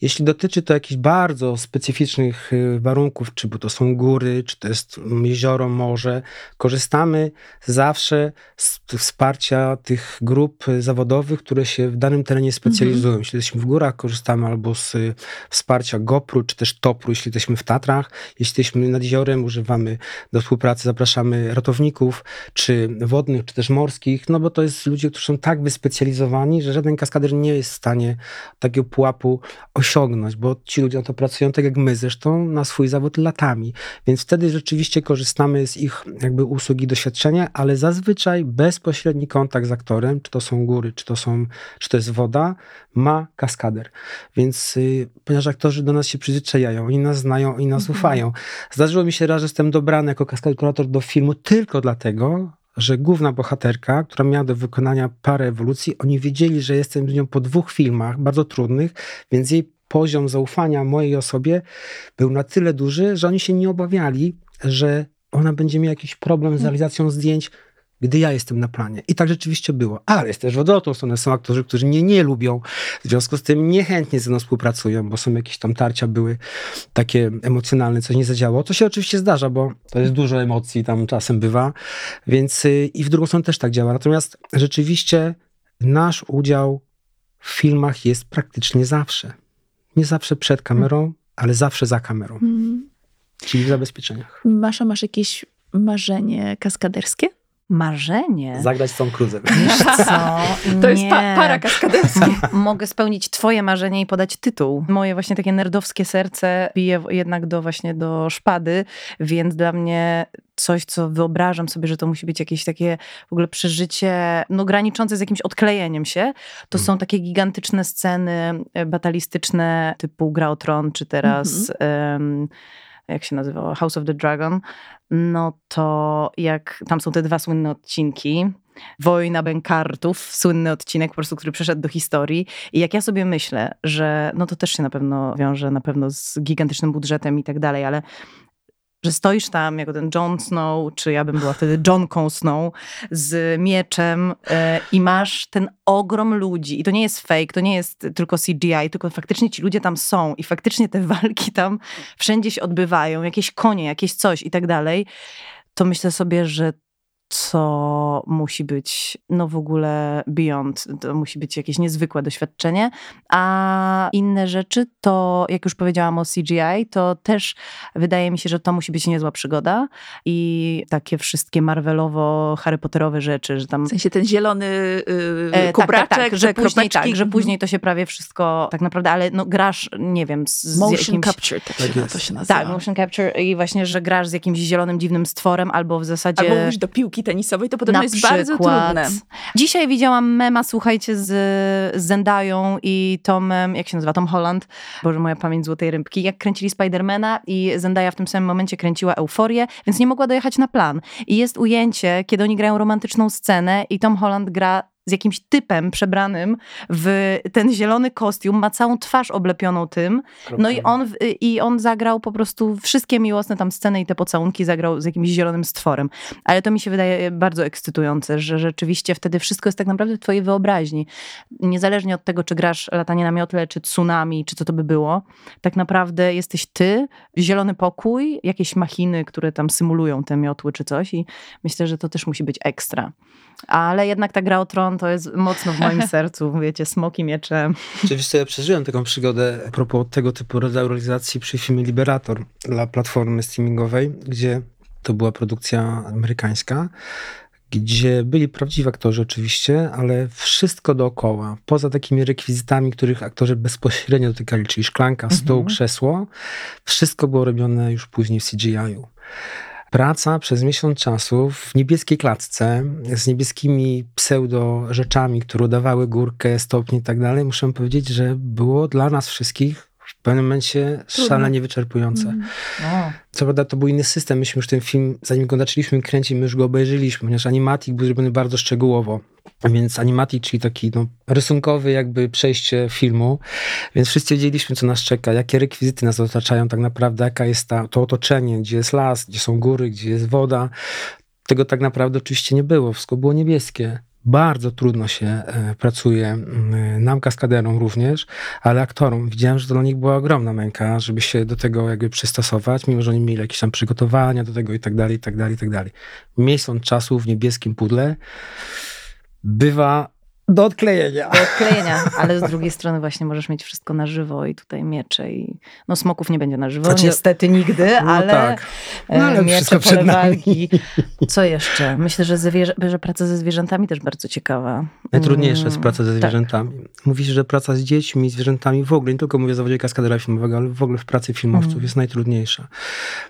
Speaker 4: Jeśli dotyczy to jakichś bardzo specyficznych y, warunków, czy bo to są góry, czy to jest jezioro, morze, korzystamy zawsze z wsparcia tych grup y, zawodowych, które się w danym terenie specjalizują. Jeśli jesteśmy w górach, korzystamy albo z y, wsparcia GoPru, czy też TOPRu, jeśli jesteśmy w Tatrach. Jeśli jesteśmy nad jeziorem, używamy do współpracy, zapraszamy ratowników, czy wodnych, czy też morskich, no bo to jest ludzie, którzy są tak wyspecjalizowani, że żaden kaskader nie jest w stanie takiego pułapu osiągnąć, bo ci ludzie na to pracują tak jak my zresztą na swój zawód latami. Więc wtedy rzeczywiście korzystamy z ich jakby usług i doświadczenia, ale zazwyczaj bezpośredni kontakt z aktorem, czy to są góry, czy to, są, czy to jest woda, ma kaskader. Więc y, ponieważ aktorzy do nas się przyzwyczajają, oni nas znają i nas
Speaker 2: Mhm.
Speaker 4: ufają. Zdarzyło mi się raz, że jestem dobrany jako kaskader kurator do filmu tylko dlatego, że główna bohaterka, która miała do wykonania parę ewolucji, oni wiedzieli, że jestem z nią po dwóch filmach, bardzo trudnych, więc jej poziom zaufania mojej osobie był na tyle duży, że oni się nie obawiali, że ona będzie miała jakiś problem z realizacją zdjęć, gdy ja jestem na planie. I tak rzeczywiście było. Ale jest też w odwrotną stronę. Są aktorzy, którzy mnie nie lubią, w związku z tym niechętnie ze mną współpracują, bo są jakieś tam tarcia, były takie emocjonalne, coś nie zadziałało. To się oczywiście zdarza, bo to jest dużo emocji, tam czasem bywa, więc y, i w drugą stronę też tak działa. Natomiast rzeczywiście nasz udział w filmach jest praktycznie zawsze. Nie zawsze przed kamerą, ale zawsze za kamerą,
Speaker 2: Mhm.
Speaker 4: czyli w zabezpieczeniach.
Speaker 2: Masza, masz jakieś marzenie kaskaderskie?
Speaker 3: Marzenie.
Speaker 4: Zagrać z Tom Cruise'em.
Speaker 2: To jest pa- para kaskaderska.
Speaker 3: Mogę spełnić twoje marzenie i podać tytuł. Moje właśnie takie nerdowskie serce bije jednak do właśnie do szpady, więc dla mnie coś, co wyobrażam sobie, że to musi być jakieś takie w ogóle przeżycie, no graniczące z jakimś odklejeniem się, to są takie gigantyczne sceny e, batalistyczne typu Gra o Tron, czy teraz em, jak się nazywało, House of the Dragon, no to jak tam są te dwa słynne odcinki, Wojna Bękartów, słynny odcinek po prostu, który przeszedł do historii. I jak ja sobie myślę, że no to też się na pewno wiąże na pewno z gigantycznym budżetem i tak dalej, ale że stoisz tam jako ten Jon Snow, czy ja bym była wtedy Johnką Snow, z mieczem e, i masz ten ogrom ludzi. I to nie jest fake, to nie jest tylko CGI, tylko faktycznie ci ludzie tam są i faktycznie te walki tam wszędzie się odbywają, jakieś konie, jakieś coś i tak dalej. To myślę sobie, że co musi być, no w ogóle beyond, to musi być jakieś niezwykłe doświadczenie, a inne rzeczy to, jak już powiedziałam o CGI, to też wydaje mi się, że to musi być niezła przygoda i takie wszystkie Marvelowo, Harry Potterowe rzeczy, że tam...
Speaker 2: W sensie ten zielony yy,
Speaker 3: E,
Speaker 2: kubraczek,
Speaker 3: tak, tak, tak, że później
Speaker 2: kropeczki.
Speaker 3: tak, że później to się prawie wszystko tak naprawdę, ale no grasz, nie wiem, z, z
Speaker 2: Motion
Speaker 3: jakimś...
Speaker 2: capture, tak,
Speaker 4: Tak
Speaker 2: się,
Speaker 4: jest.
Speaker 2: to się nazywa.
Speaker 3: Tak, motion capture i właśnie, że grasz z jakimś zielonym, dziwnym stworem, albo w zasadzie...
Speaker 2: Albo mówisz do piłki tenisowej, to podobno
Speaker 3: na
Speaker 2: jest bardzo
Speaker 3: przykład.
Speaker 2: trudne.
Speaker 3: Dzisiaj widziałam mema, słuchajcie, z, z Zendają i Tomem, jak się nazywa, Tom Holland, Boże, moja pamięć złotej rybki, jak kręcili Spidermana i Zendaya w tym samym momencie kręciła Euforię, więc nie mogła dojechać na plan. I jest ujęcie, kiedy oni grają romantyczną scenę i Tom Holland gra z jakimś typem przebranym w ten zielony kostium, ma całą twarz oblepioną tym, no i on, i on zagrał po prostu wszystkie miłosne tam sceny i te pocałunki zagrał z jakimś zielonym stworem. Ale to mi się wydaje bardzo ekscytujące, że rzeczywiście wtedy wszystko jest tak naprawdę w twojej wyobraźni. Niezależnie od tego, czy grasz latanie na miotle, czy tsunami, czy co to by było, tak naprawdę jesteś ty, zielony pokój, jakieś machiny, które tam symulują te miotły czy coś i myślę, że to też musi być ekstra. Ale jednak ta gra o tron to jest mocno w moim sercu, wiecie, smoki, miecze.
Speaker 4: Oczywiście ja przeżyłem taką przygodę a propos tego typu rodzaju realizacji przy filmie Liberator dla platformy streamingowej, gdzie to była produkcja amerykańska, gdzie byli prawdziwi aktorzy oczywiście, ale wszystko dookoła, poza takimi rekwizytami, których aktorzy bezpośrednio dotykali, czyli szklanka, stół,
Speaker 3: Mhm.
Speaker 4: krzesło, wszystko było robione już później w CGI-u. Praca przez miesiąc czasu w niebieskiej klatce z niebieskimi pseudo rzeczami, które udawały górkę, stopnie i tak dalej, muszę powiedzieć, że było dla nas wszystkich w pewnym momencie szalenie wyczerpujące.
Speaker 2: Mhm.
Speaker 3: No.
Speaker 4: Co prawda to był inny system, myśmy już ten film, zanim go zaczęliśmy kręcić, my już go obejrzeliśmy, ponieważ animatic był zrobiony bardzo szczegółowo. Więc animatic, czyli taki no, rysunkowy jakby przejście filmu, więc wszyscy wiedzieliśmy, co nas czeka, jakie rekwizyty nas otaczają tak naprawdę, jaka jest ta, to otoczenie, gdzie jest las, gdzie są góry, gdzie jest woda. Tego tak naprawdę oczywiście nie było, wszystko było niebieskie. Bardzo trudno się e, pracuje nam, kaskaderom również, ale aktorom. Widziałem, że to dla nich była ogromna męka, żeby się do tego jakby przystosować, mimo że oni mieli jakieś tam przygotowania do tego i tak dalej, i tak dalej, i tak dalej. Miesiąc czasu w niebieskim pudle bywa do odklejenia.
Speaker 3: do odklejenia, ale z drugiej strony właśnie możesz mieć wszystko na żywo i tutaj miecze i no smoków nie będzie na żywo,
Speaker 4: Znaczy,
Speaker 3: niestety nigdy,
Speaker 4: No
Speaker 3: ale,
Speaker 4: tak.
Speaker 3: e,
Speaker 4: No, ale
Speaker 3: miecze,
Speaker 4: wszystko
Speaker 3: pole
Speaker 4: przed nami.
Speaker 3: walki. Co jeszcze? Myślę, że, zwierzę, że praca ze zwierzętami też bardzo ciekawa.
Speaker 4: Najtrudniejsza jest
Speaker 3: Mm,
Speaker 4: praca ze
Speaker 3: tak.
Speaker 4: zwierzętami. Mówisz, że praca z dziećmi i zwierzętami w ogóle, nie tylko mówię o zawodzie kaskadera filmowego, ale w ogóle w pracy filmowców
Speaker 3: Mhm.
Speaker 4: jest najtrudniejsza.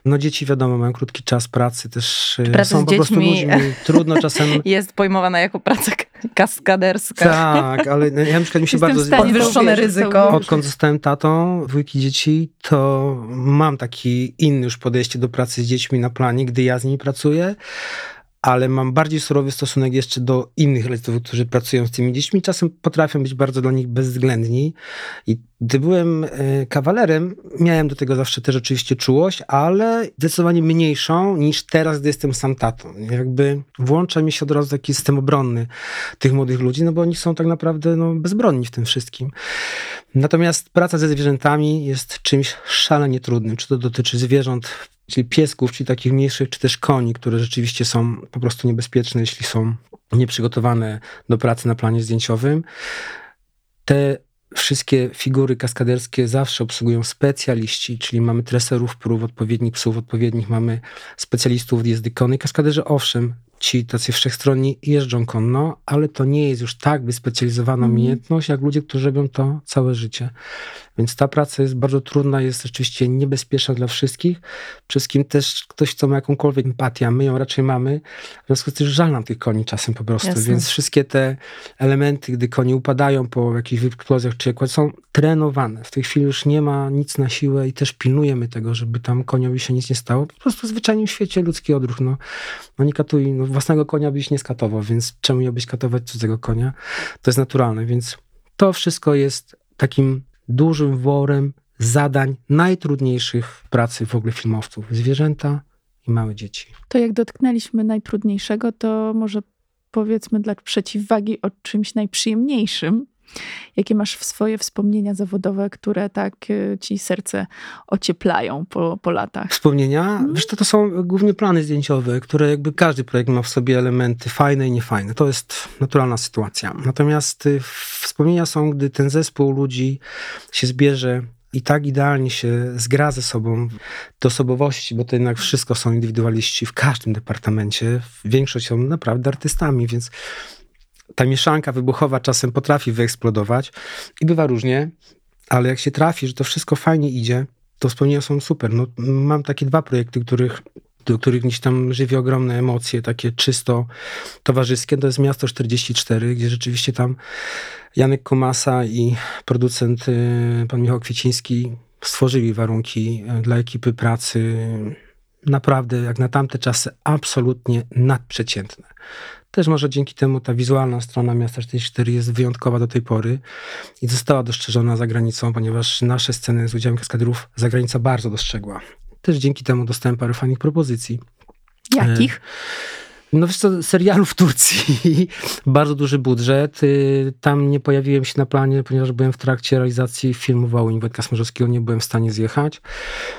Speaker 4: No dzieci wiadomo, mają krótki czas pracy, też e,
Speaker 3: Praca
Speaker 4: są
Speaker 3: z
Speaker 4: po prostu
Speaker 3: dziećmi-
Speaker 4: ludźmi. Trudno czasem...
Speaker 3: Jest pojmowana jako praca kaskaderska.
Speaker 4: tak, ale no, ja na przykład mi się
Speaker 2: Jestem
Speaker 4: bardzo...
Speaker 2: w stanie
Speaker 3: Podwyższone ryzyko.
Speaker 4: Odkąd zostałem tatą dwójki dzieci, to mam taki inny już podejście do pracy z dziećmi na planie, gdy ja z nimi pracuję, ale mam bardziej surowy stosunek jeszcze do innych rodziców, którzy pracują z tymi dziećmi. Czasem potrafią być bardzo dla nich bezwzględni. I gdy byłem e, kawalerem, miałem do tego zawsze też oczywiście czułość, ale zdecydowanie mniejszą niż teraz, gdy jestem sam tatą. Jakby włącza mi się od razu taki system obronny tych młodych ludzi, no bo oni są tak naprawdę no, bezbronni w tym wszystkim. Natomiast praca ze zwierzętami jest czymś szalenie trudnym. Czy to dotyczy zwierząt, czyli piesków, czyli takich mniejszych, czy też koni, które rzeczywiście są po prostu niebezpieczne, jeśli są nieprzygotowane do pracy na planie zdjęciowym. Te wszystkie figury kaskaderskie zawsze obsługują specjaliści, czyli mamy treserów prób, odpowiednich psów, odpowiednich mamy specjalistów jezdy konnej. Kaskaderzy owszem, ci tacy wszechstronni jeżdżą konno, ale to nie jest już tak wyspecjalizowana
Speaker 2: Mhm.
Speaker 4: umiejętność, jak ludzie, którzy robią to całe życie. Więc ta praca jest bardzo trudna, jest rzeczywiście niebezpieczna dla wszystkich. Wszystkim też ktoś, kto ma jakąkolwiek empatię, a my ją raczej mamy, w związku z tym żal nam tych koni czasem po prostu.
Speaker 3: Jasne.
Speaker 4: Więc wszystkie te elementy, gdy koni upadają po jakichś eksplozjach czy jakieś, są trenowane. W tej chwili już nie ma nic na siłę i też pilnujemy tego, żeby tam koniowi się nic nie stało. Po prostu w zwyczajnym świecie ludzki odruch. No, no nie katuj, no własnego konia byś nie skatował, więc czemu miałbyś katować cudzego konia? To jest naturalne, więc to wszystko jest takim dużym worem zadań najtrudniejszych w pracy w ogóle filmowców. Zwierzęta i małe dzieci.
Speaker 2: To jak dotknęliśmy najtrudniejszego, to może powiedzmy dla przeciwwagi o czymś najprzyjemniejszym. Jakie masz swoje wspomnienia zawodowe, które tak y, ci serce ocieplają po, po latach?
Speaker 4: Wspomnienia? Hmm? Wiesz, to, to są głównie plany zdjęciowe, które jakby każdy projekt ma w sobie elementy fajne i niefajne. To jest naturalna sytuacja. Natomiast y, wspomnienia są, gdy ten zespół ludzi się zbierze i tak idealnie się zgra ze sobą do osobowości, bo to jednak wszystko są indywidualiści w każdym departamencie. Większość są naprawdę artystami, więc ta mieszanka wybuchowa czasem potrafi wyeksplodować i bywa różnie, ale jak się trafi, że to wszystko fajnie idzie, to wspomnienia są super. No, mam takie dwa projekty, których do których gdzieś tam żywi ogromne emocje, takie czysto towarzyskie. To jest Miasto 44, gdzie rzeczywiście tam Janek Komasa i producent y, pan Michał Kwieciński stworzyli warunki y, dla ekipy pracy naprawdę, jak na tamte czasy, absolutnie nadprzeciętne. Też może dzięki temu ta wizualna strona Miasta 44 jest wyjątkowa do tej pory i została dostrzeżona za granicą, ponieważ nasze sceny z udziałem kaskaderów zagranica bardzo dostrzegła. Też dzięki temu dostałem parę fajnych propozycji.
Speaker 2: Jakich?
Speaker 4: No wiesz co, serialu w Turcji, bardzo duży budżet. Y, tam nie pojawiłem się na planie, ponieważ byłem w trakcie realizacji filmu Wołyń Wojtka Smarzowskiego, nie byłem w stanie zjechać.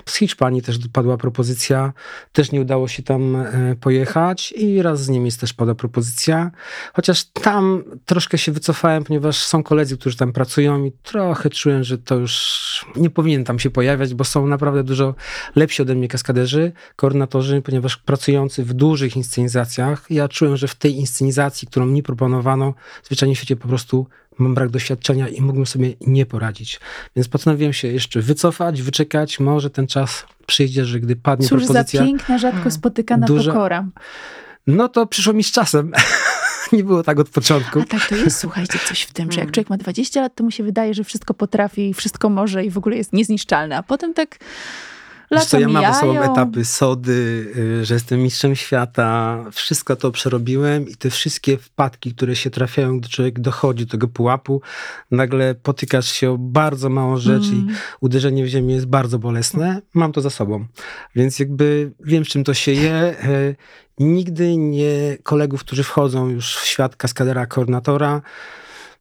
Speaker 4: Z Hiszpanii też padła propozycja, też nie udało się tam e, pojechać i raz z Niemiec też padła propozycja, chociaż tam troszkę się wycofałem, ponieważ są koledzy, którzy tam pracują i trochę czułem, że to już nie powinien tam się pojawiać, bo są naprawdę dużo lepsi ode mnie kaskaderzy, koordynatorzy, ponieważ pracujący w dużych inscenizacjach ja czułem, że w tej inscenizacji, którą mi proponowano, zwyczajnie w świecie po prostu mam brak doświadczenia i mógłbym sobie nie poradzić. Więc postanowiłem się jeszcze wycofać, wyczekać. Może ten czas przyjdzie, że gdy padnie
Speaker 2: Cóż
Speaker 4: propozycja...
Speaker 2: Cóż za piękna, rzadko hmm. spotykana duża, pokora.
Speaker 4: No to przyszło mi z czasem. nie było tak od początku.
Speaker 2: A tak to jest, słuchajcie, coś w tym, że jak hmm. człowiek ma 20 lat, to mu się wydaje, że wszystko potrafi, wszystko może i w ogóle jest niezniszczalne, a potem tak Lata
Speaker 4: co, ja mam za sobą etapy sody, y, że jestem mistrzem świata, wszystko to przerobiłem i te wszystkie wpadki, które się trafiają, gdy człowiek dochodzi do tego pułapu, nagle potykasz się o bardzo mało rzeczy mm. i uderzenie w ziemię jest bardzo bolesne. Mam to za sobą. Więc jakby wiem, z czym to się je. Y, nigdy nie kolegów, którzy wchodzą już w świat kaskadera, koordynatora,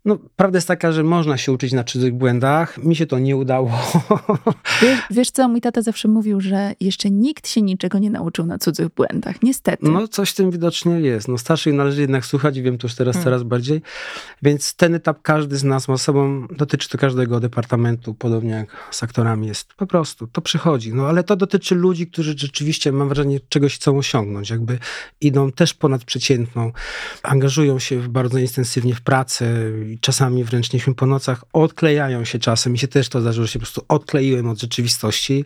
Speaker 4: no, prawda jest taka, że można się uczyć na cudzych błędach. Mi się to nie udało.
Speaker 2: Wiesz, wiesz, co, mój tata zawsze mówił, że jeszcze nikt się niczego nie nauczył na cudzych błędach. Niestety.
Speaker 4: No, coś w tym widocznie jest. No, starszych należy jednak słuchać i wiem to już teraz hmm. coraz bardziej. Więc ten etap każdy z nas ma sobą, dotyczy to każdego departamentu, podobnie jak z aktorami jest. Po prostu, to przychodzi. No, ale to dotyczy ludzi, którzy rzeczywiście, mam wrażenie, czegoś chcą osiągnąć. Jakby idą też ponad przeciętną, angażują się bardzo intensywnie w pracę, i czasami wręcz nie po nocach, odklejają się czasem. Mi się też to zdarzyło, że się po prostu odkleiłem od rzeczywistości.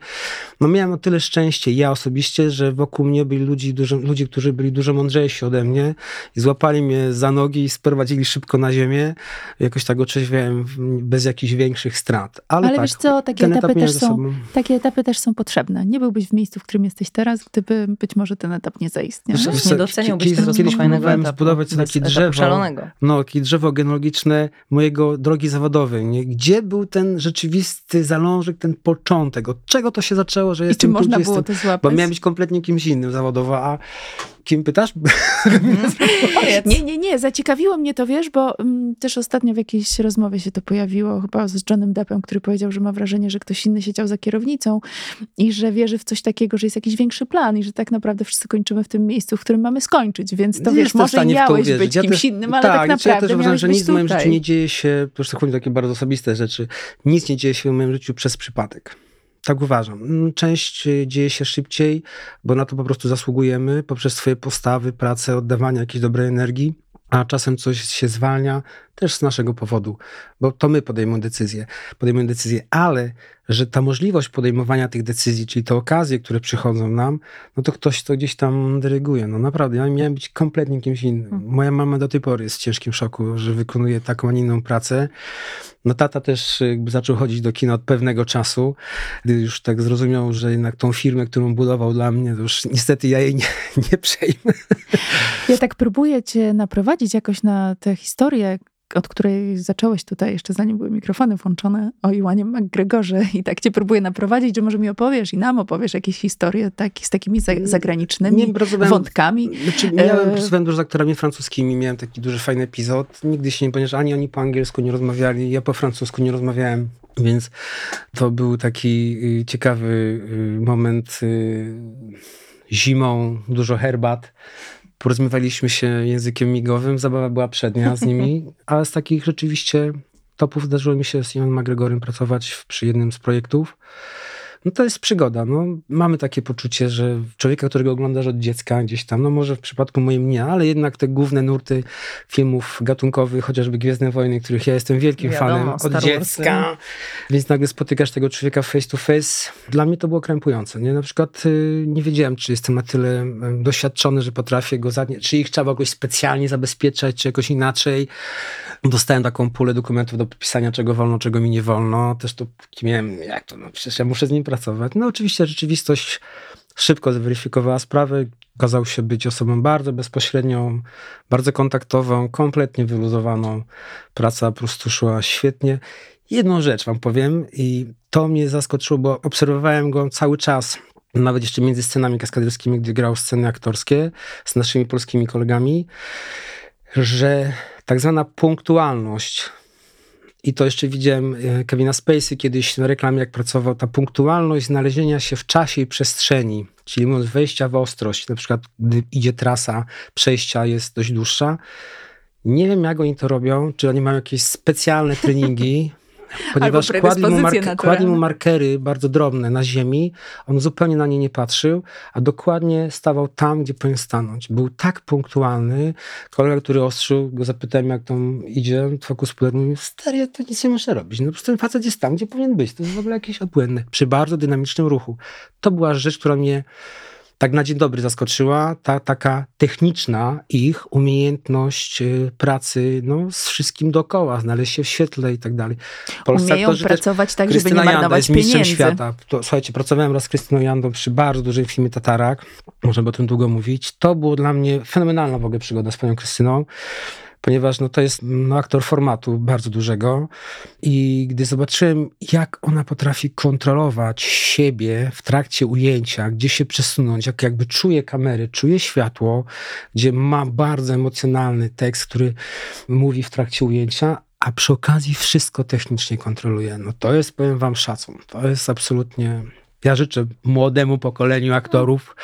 Speaker 4: No miałem o tyle szczęście, ja osobiście, że wokół mnie byli ludzi, dużo, ludzie, którzy byli dużo mądrzejsi ode mnie i złapali mnie za nogi i sprowadzili szybko na ziemię. Jakoś tak otrzeźwiałem bez jakichś większych strat. Ale,
Speaker 2: Ale
Speaker 4: tak,
Speaker 2: wiesz co, takie etapy, etap też są, takie etapy też są potrzebne. Nie byłbyś w miejscu, w którym jesteś teraz, gdyby być może ten etap nie zaistniał.
Speaker 3: Wiesz, nie doceniłbyś tego kiedyś etapu.
Speaker 4: zbudować takie drzewo, szalonego. no, takie drzewo genealogiczne mojego drogi zawodowej. Nie? Gdzie był ten rzeczywisty zalążek, ten początek? Od czego to się zaczęło, że jestem
Speaker 2: I czy można było
Speaker 4: jestem,
Speaker 2: to złapać?
Speaker 4: Bo miałem być kompletnie kimś innym zawodowo, a kim pytasz?
Speaker 2: nie, nie, nie. Zaciekawiło mnie to, wiesz, bo mm, też ostatnio w jakiejś rozmowie się to pojawiło, chyba z Johnem Deppem, który powiedział, że ma wrażenie, że ktoś inny siedział za kierownicą i że wierzy w coś takiego, że jest jakiś większy plan i że tak naprawdę wszyscy kończymy w tym miejscu, w którym mamy skończyć, więc to wiesz, może miałeś być ja kimś też, innym, ale tak, tak naprawdę ja też uważam, że nic
Speaker 4: w moim życiu nie dzieje się, po prostu chodzi takie bardzo osobiste rzeczy, nic nie dzieje się w moim życiu przez przypadek. Tak uważam. Mm, część y, dzieje się szybciej, bo na to po prostu zasługujemy poprzez swoje postawy, pracę, oddawanie jakiejś dobrej energii, a czasem coś się zwalnia też z naszego powodu, bo to my podejmujemy decyzje. Podejmujemy decyzje, ale że ta możliwość podejmowania tych decyzji, czyli te okazje, które przychodzą nam, no to ktoś to gdzieś tam dyryguje. No naprawdę, ja miałem być kompletnie kimś innym. Hmm. Moja mama do tej pory jest w ciężkim szoku, że wykonuje taką, a nie inną pracę. No tata też jakby zaczął chodzić do kina od pewnego czasu, gdy już tak zrozumiał, że jednak tą firmę, którą budował dla mnie, to już niestety ja jej nie, nie przejmę.
Speaker 2: Ja tak próbuję cię naprowadzić jakoś na tę historię od której zacząłeś tutaj, jeszcze zanim były mikrofony włączone, o Iwanie McGregorze i tak cię próbuję naprowadzić, że może mi opowiesz i nam opowiesz jakieś historie tak, z takimi zagranicznymi nie, pracowałem, wątkami.
Speaker 4: Znaczy, miałem, pracowałem dużo z aktorami francuskimi, miałem taki duży, fajny epizod. Nigdy się nie, ponieważ ani oni po angielsku nie rozmawiali, ja po francusku nie rozmawiałem, więc to był taki y, ciekawy y, moment y, zimą, dużo herbat porozmawialiśmy się językiem migowym, zabawa była przednia z nimi, ale z takich rzeczywiście topów zdarzyło mi się z Ian McGregorem pracować przy jednym z projektów no to jest przygoda. No, mamy takie poczucie, że człowieka, którego oglądasz od dziecka gdzieś tam, no może w przypadku moim nie, ale jednak te główne nurty filmów gatunkowych, chociażby Gwiezdne Wojny, których ja jestem wielkim Wiadomo, fanem od dziecka, więc nagle spotykasz tego człowieka face to face. Dla mnie to było krępujące. Nie? Na przykład y, nie wiedziałem, czy jestem na tyle doświadczony, że potrafię go zadnieść, czy ich trzeba jakoś specjalnie zabezpieczać, czy jakoś inaczej. Dostałem taką pulę dokumentów do podpisania, czego wolno, czego mi nie wolno. Też to miałem, jak to, no przecież ja muszę z nim pracować. No oczywiście rzeczywistość szybko zweryfikowała sprawę. Okazał się być osobą bardzo bezpośrednią, bardzo kontaktową, kompletnie wyluzowaną. Praca po prostu szła świetnie. Jedną rzecz wam powiem i to mnie zaskoczyło, bo obserwowałem go cały czas, nawet jeszcze między scenami kaskaderskimi, gdy grał sceny aktorskie z naszymi polskimi kolegami, że tak zwana punktualność. I to jeszcze widziałem e, Kevina Spacey kiedyś na reklamie, jak pracował, ta punktualność znalezienia się w czasie i przestrzeni, czyli mówiąc wejścia w ostrość, na przykład gdy idzie trasa przejścia jest dość dłuższa. Nie wiem, jak oni to robią, czy oni mają jakieś specjalne treningi, Ponieważ kładli mu, mark kładli mu markery bardzo drobne na ziemi, on zupełnie na nie nie patrzył, a dokładnie stawał tam, gdzie powinien stanąć. Był tak punktualny. Kolega, który ostrzył, go zapytałem, jak tam idzie, fokus mówił, stary, ja to nic nie muszę robić. No po prostu ten facet jest tam, gdzie powinien być. To jest w ogóle jakieś obłędne. Przy bardzo dynamicznym ruchu. To była rzecz, która mnie tak na dzień dobry zaskoczyła ta taka techniczna ich umiejętność y, pracy no, z wszystkim dookoła, znaleźć się w świetle i tak dalej.
Speaker 2: Polscy Umieją pracować tak, żeby nie marnować
Speaker 4: jest
Speaker 2: pieniędzy.
Speaker 4: świata. To, słuchajcie, pracowałem raz z Krystyną Jandą przy bardzo dużym filmie Tatarak, możemy o tym długo mówić. To było dla mnie fenomenalna w ogóle przygoda z panią Krystyną ponieważ no, to jest no, aktor formatu bardzo dużego i gdy zobaczyłem, jak ona potrafi kontrolować siebie w trakcie ujęcia, gdzie się przesunąć, jak jakby czuje kamery, czuje światło, gdzie ma bardzo emocjonalny tekst, który mówi w trakcie ujęcia, a przy okazji wszystko technicznie kontroluje. No to jest, powiem wam, szacun. To jest absolutnie... Ja życzę młodemu pokoleniu aktorów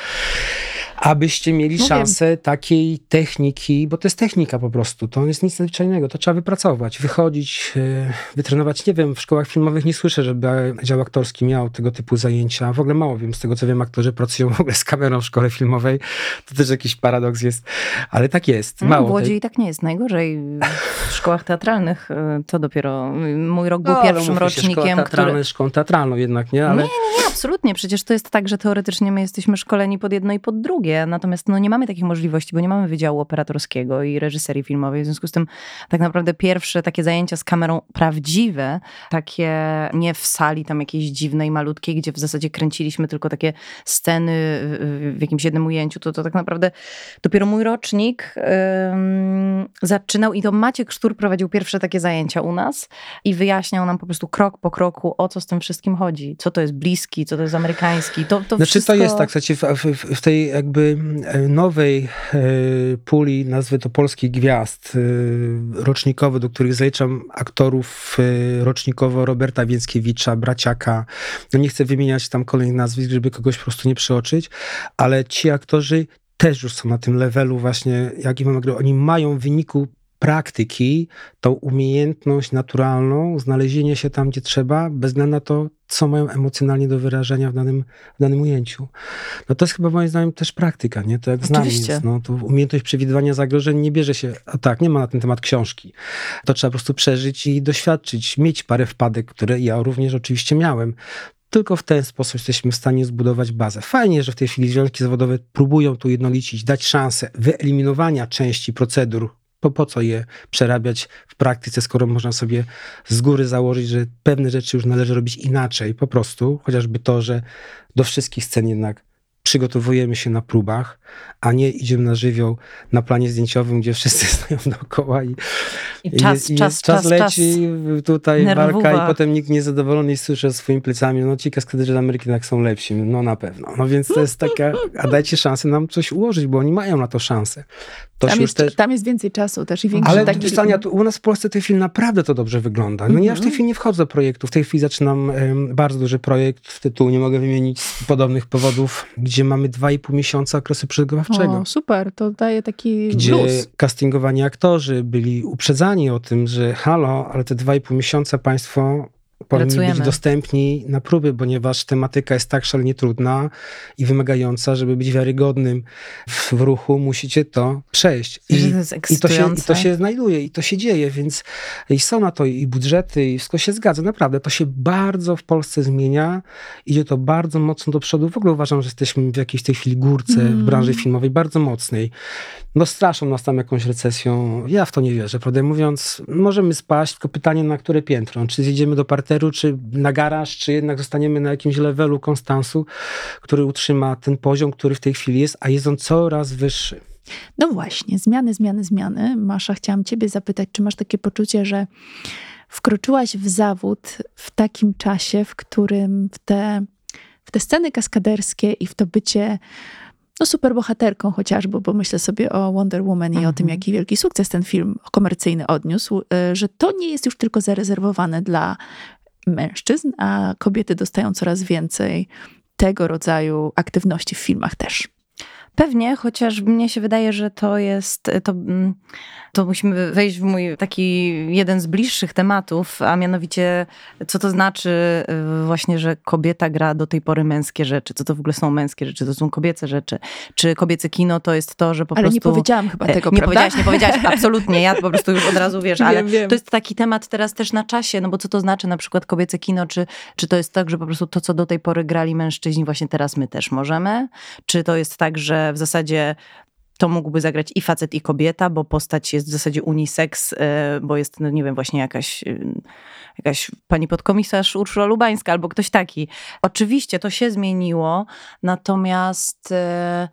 Speaker 4: abyście mieli no szansę wiem. takiej techniki, bo to jest technika po prostu, to jest nic nadzwyczajnego, to trzeba wypracować, wychodzić, e, wytrenować. Nie wiem, w szkołach filmowych nie słyszę, żeby dział aktorski miał tego typu zajęcia. W ogóle mało wiem, z tego co wiem, aktorzy pracują w ogóle z kamerą w szkole filmowej. To też jakiś paradoks jest, ale tak jest.
Speaker 3: Mało w Łodzi tej... i tak nie jest najgorzej. W szkołach teatralnych e, to dopiero, mój rok był no, pierwszym rocznikiem. Szkoła
Speaker 4: teatralna który... szkołą teatralną jednak, nie?
Speaker 3: Ale... Nie, nie, absolutnie. Przecież to jest tak, że teoretycznie my jesteśmy szkoleni pod jedno i pod drugie natomiast no, nie mamy takich możliwości, bo nie mamy wydziału operatorskiego i reżyserii filmowej. W związku z tym tak naprawdę pierwsze takie zajęcia z kamerą prawdziwe, takie nie w sali tam jakiejś dziwnej, malutkiej, gdzie w zasadzie kręciliśmy tylko takie sceny w jakimś jednym ujęciu, to, to tak naprawdę dopiero mój rocznik zaczynał i to Maciek Sztur prowadził pierwsze takie zajęcia u nas i wyjaśniał nam po prostu krok po kroku, o co z tym wszystkim chodzi. Co to jest bliski, co to jest amerykański. To, to
Speaker 4: znaczy
Speaker 3: wszystko...
Speaker 4: to jest tak, słuchajcie, w, w, w tej jakby e, nowej e, puli, nazwy to polskich gwiazd rocznikowe, do których zaliczam aktorów rocznikowo Roberta Więckiewicza, Braciaka. No nie chcę wymieniać tam kolejnych nazwisk, żeby kogoś po prostu nie przeoczyć, ale ci aktorzy też już są na tym levelu właśnie, jak i mam Oni mają w wyniku praktyki, tą umiejętność naturalną, znalezienie się tam, gdzie trzeba, bez względu na to, co mają emocjonalnie do wyrażenia w danym, w danym ujęciu. No to jest chyba moim zdaniem też praktyka, nie? To jak z nami jest. No, to umiejętność przewidywania zagrożeń nie bierze się, a tak, nie ma na ten temat książki. To trzeba po prostu przeżyć i doświadczyć, mieć parę wpadek, które ja również oczywiście miałem. Tylko w ten sposób jesteśmy w stanie zbudować bazę. Fajnie, że w tej chwili związki zawodowe próbują to jednolicić, dać szansę wyeliminowania części procedur, po, po co je przerabiać w praktyce, skoro można sobie z góry założyć, że pewne rzeczy już należy robić inaczej, po prostu, chociażby to, że do wszystkich scen jednak przygotowujemy się na próbach, a nie idziemy na żywioł na planie zdjęciowym, gdzie wszyscy stoją dookoła i,
Speaker 3: I czas,
Speaker 4: i,
Speaker 3: czas,
Speaker 4: czas,
Speaker 3: czas,
Speaker 4: leci, tutaj
Speaker 3: Nerwowa.
Speaker 4: walka i potem nikt niezadowolony i słyszy swoimi plecami, no ci kaskaderzy Ameryki tak są lepsi, no na pewno. No więc to jest taka, a dajcie szansę nam coś ułożyć, bo oni mają na to szansę. To
Speaker 2: Tam jest,
Speaker 4: też...
Speaker 2: tam jest więcej czasu też i większy
Speaker 4: Ale
Speaker 2: taki...
Speaker 4: Stania, tu u nas w Polsce ten film naprawdę to dobrze wygląda. No ja w tej
Speaker 2: Mhm.
Speaker 4: chwili nie wchodzę do projektu. W tej chwili zaczynam em, bardzo duży projekt, w tytuł nie mogę wymienić z podobnych powodów, gdzie mamy dwa i pół miesiąca okresu przygotowawczego.
Speaker 2: O, super, to daje taki
Speaker 4: Gdzie
Speaker 2: luz.
Speaker 4: castingowani aktorzy byli uprzedzani o tym, że halo, ale te dwa i pół miesiąca państwo powinni
Speaker 3: Pracujemy.
Speaker 4: być dostępni na próby, ponieważ tematyka jest tak szalenie trudna i wymagająca, żeby być wiarygodnym w, w ruchu, musicie to przejść.
Speaker 3: Że to
Speaker 4: I to, się, I to się znajduje, i to się dzieje, więc i są na to i budżety, i wszystko się zgadza. Naprawdę, to się bardzo w Polsce zmienia. Idzie to bardzo mocno do przodu. W ogóle uważam, że jesteśmy w jakiejś tej chwili górce w
Speaker 2: Mm.
Speaker 4: branży filmowej, bardzo mocnej. No straszą nas tam jakąś recesją. Ja w to nie wierzę, prawdę mówiąc. Możemy spaść, tylko pytanie na które piętro. Czy zjedziemy do parteru, czy na garaż, czy jednak zostaniemy na jakimś levelu konstansu, który utrzyma ten poziom, który w tej chwili jest, a jest on coraz wyższy.
Speaker 2: No właśnie, zmiany, zmiany, zmiany. Masza, chciałam ciebie zapytać, czy masz takie poczucie, że wkroczyłaś w zawód w takim czasie, w którym w te, w te sceny kaskaderskie i w to bycie no, superbohaterką chociażby, bo myślę sobie o Wonder Woman i o tym,
Speaker 3: Mhm.
Speaker 2: jaki wielki sukces ten film komercyjny odniósł, y, że to nie jest już tylko zarezerwowane dla mężczyzn, a kobiety dostają coraz więcej tego rodzaju aktywności w filmach też.
Speaker 3: Pewnie, chociaż mnie się wydaje, że to jest, to, mm, to musimy wejść w mój taki jeden z bliższych tematów, a mianowicie co to znaczy y, właśnie, że kobieta gra do tej pory męskie rzeczy, co to w ogóle są męskie rzeczy, to są kobiece rzeczy, czy kobiece kino to jest to, że po
Speaker 2: Ale
Speaker 3: prostu...
Speaker 2: nie powiedziałam chyba
Speaker 3: E,
Speaker 2: tego,
Speaker 3: Nie
Speaker 2: prawda?
Speaker 3: powiedziałaś, nie powiedziałaś, absolutnie. Ja po prostu już od razu wiesz, ale
Speaker 2: Wiem, wiem.
Speaker 3: to jest taki temat teraz też na czasie, no bo co to znaczy na przykład kobiece kino, czy, czy to jest tak, że po prostu to, co do tej pory grali mężczyźni, właśnie teraz my też możemy? Czy to jest tak, że w zasadzie to mógłby zagrać i facet, i kobieta, bo postać jest w zasadzie unisex, e, bo jest, no nie wiem, właśnie jakaś, e, jakaś pani podkomisarz Urszula Lubańska albo ktoś taki. Oczywiście to się zmieniło, natomiast e,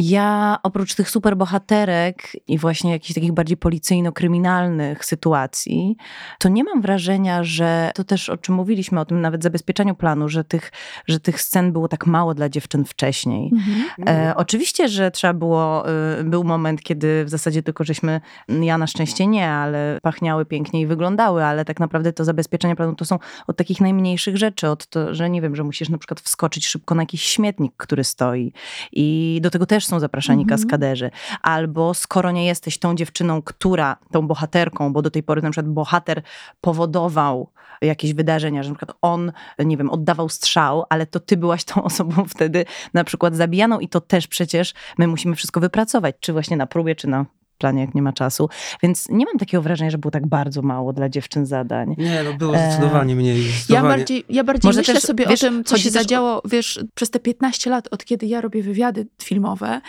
Speaker 3: ja oprócz tych superbohaterek i właśnie jakichś takich bardziej policyjno-kryminalnych sytuacji, to nie mam wrażenia, że to też o czym mówiliśmy, o tym nawet zabezpieczeniu planu, że tych, że tych scen było tak mało dla dziewczyn wcześniej.
Speaker 2: Mhm.
Speaker 3: E, oczywiście, że trzeba było, y, był moment, kiedy w zasadzie tylko żeśmy, ja na szczęście nie, ale pachniały pięknie i wyglądały, ale tak naprawdę to zabezpieczenie planu to są od takich najmniejszych rzeczy, od to, że nie wiem, że musisz na przykład wskoczyć szybko na jakiś śmietnik, który stoi i do tego też są zapraszani
Speaker 2: Mhm.
Speaker 3: kaskaderzy. Albo skoro nie jesteś tą dziewczyną, która, tą bohaterką, bo do tej pory na przykład bohater powodował jakieś wydarzenia, że na przykład on, nie wiem, oddawał strzał, ale to ty byłaś tą osobą wtedy na przykład zabijaną i to też przecież my musimy wszystko wypracować, czy właśnie na próbie, czy na planie, jak nie ma czasu. Więc nie mam takiego wrażenia, że było tak bardzo mało dla dziewczyn zadań.
Speaker 4: Nie, no było
Speaker 3: E,
Speaker 4: zdecydowanie mniej.
Speaker 2: Ja
Speaker 4: Zdecydowanie.
Speaker 2: bardziej, ja bardziej
Speaker 3: Może
Speaker 2: myślę
Speaker 3: też,
Speaker 2: sobie
Speaker 3: wiesz,
Speaker 2: o tym, co się
Speaker 3: o-
Speaker 2: zadziało, wiesz, przez te 15 lat, od kiedy ja robię wywiady filmowe,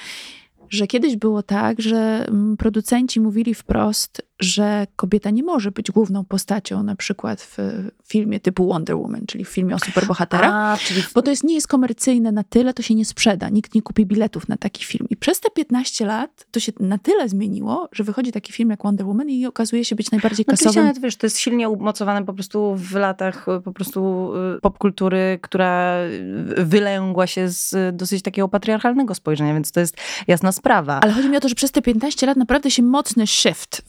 Speaker 2: że kiedyś było tak, że mm, producenci mówili wprost, że kobieta nie może być główną postacią na przykład w filmie typu Wonder Woman, czyli w filmie o superbohaterach.
Speaker 3: A, czyli
Speaker 2: Bo to jest, nie jest komercyjne na tyle, to się nie sprzeda. Nikt nie kupi biletów na taki film. I przez te 15 lat to się na tyle zmieniło, że wychodzi taki film jak Wonder Woman i okazuje się być najbardziej
Speaker 3: No, oczywiście
Speaker 2: kasowym.
Speaker 3: nawet wiesz, to jest silnie umocowane po prostu w latach y, po prostu y, popkultury, która y, wylęgła się z dosyć takiego patriarchalnego spojrzenia, więc to jest jasna sprawa.
Speaker 2: Ale chodzi mi o to, że przez te 15 lat naprawdę się mocny shift,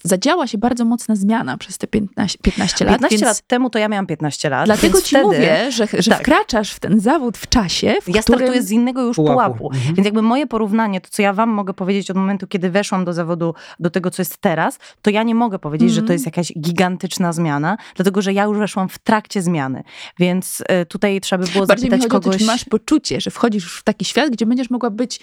Speaker 2: zadziała się bardzo mocna zmiana przez te 15, 15 lat.
Speaker 3: 15
Speaker 2: więc
Speaker 3: lat temu to ja miałam 15 lat.
Speaker 2: Dlatego ci
Speaker 3: wtedy
Speaker 2: mówię, że, że
Speaker 3: tak.
Speaker 2: wkraczasz w ten zawód w czasie, w
Speaker 3: Ja
Speaker 2: którym...
Speaker 3: startuję z innego już
Speaker 4: Pułapu.
Speaker 3: pułapu.
Speaker 4: Mhm.
Speaker 3: Więc jakby moje porównanie, to co ja wam mogę powiedzieć od momentu, kiedy weszłam do zawodu, do tego, co jest teraz, to ja nie mogę powiedzieć, że to
Speaker 2: Mhm.
Speaker 3: jest jakaś gigantyczna zmiana, dlatego że ja już weszłam w trakcie zmiany. Więc e, tutaj trzeba by było
Speaker 2: Bardziej mi
Speaker 3: zapytać
Speaker 2: chodzi o to,
Speaker 3: kogoś...
Speaker 2: czy masz poczucie, że wchodzisz już w taki świat, gdzie będziesz mogła być...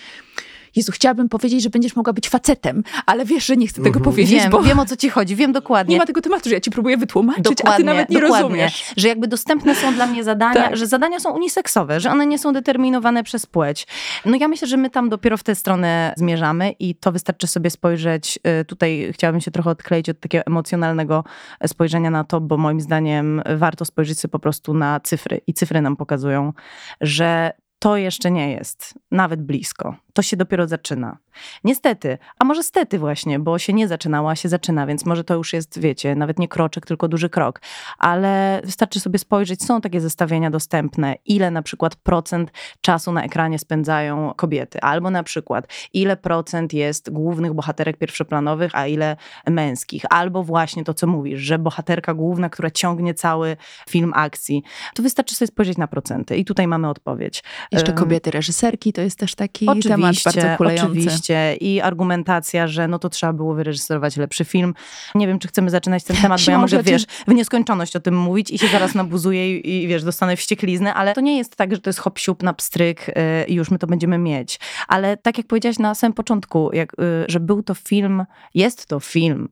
Speaker 2: Jezu, chciałabym powiedzieć, że będziesz mogła być facetem, ale wiesz, że nie chcę tego
Speaker 4: Mhm.
Speaker 2: powiedzieć,
Speaker 3: Wiem,
Speaker 2: bo
Speaker 3: wiem o co ci chodzi, wiem dokładnie.
Speaker 2: nie ma tego tematu, że ja ci próbuję wytłumaczyć, a ty
Speaker 3: Dokładnie,
Speaker 2: nawet nie
Speaker 3: dokładnie.
Speaker 2: rozumiesz.
Speaker 3: Że jakby dostępne są dla mnie zadania,
Speaker 2: Tak.
Speaker 3: że zadania są uniseksowe, że one nie są determinowane przez płeć. No ja myślę, że my tam dopiero w tę stronę zmierzamy i to wystarczy sobie spojrzeć, y, tutaj chciałabym się trochę odkleić od takiego emocjonalnego spojrzenia na to, bo moim zdaniem warto spojrzeć sobie po prostu na cyfry i cyfry nam pokazują, że to jeszcze nie jest nawet blisko. To się dopiero zaczyna. Niestety, a może stety właśnie, bo się nie zaczynała, a się zaczyna, więc może to już jest, wiecie, nawet nie kroczek, tylko duży krok. Ale wystarczy sobie spojrzeć, są takie zestawienia dostępne, ile na przykład procent czasu na ekranie spędzają kobiety, albo na przykład ile procent jest głównych bohaterek pierwszoplanowych, a ile męskich, albo właśnie to, co mówisz, że bohaterka główna, która ciągnie cały film akcji. To wystarczy sobie spojrzeć na procenty i tutaj mamy odpowiedź.
Speaker 2: Jeszcze kobiety reżyserki to jest też taki temat
Speaker 3: Oczywiście,
Speaker 2: bardzo kulejący.
Speaker 3: oczywiście. I argumentacja, że no to trzeba było wyreżyserować lepszy film. Nie wiem, czy chcemy zaczynać ten temat, bo ja mogę, wiesz, w nieskończoność o tym mówić i się zaraz nabuzuję i, i wiesz, dostanę wściekliznę, ale to nie jest tak, że to jest hop siup na pstryk y, i już my to będziemy mieć. Ale tak jak powiedziałaś na samym początku, jak, y, że był to film, jest to film,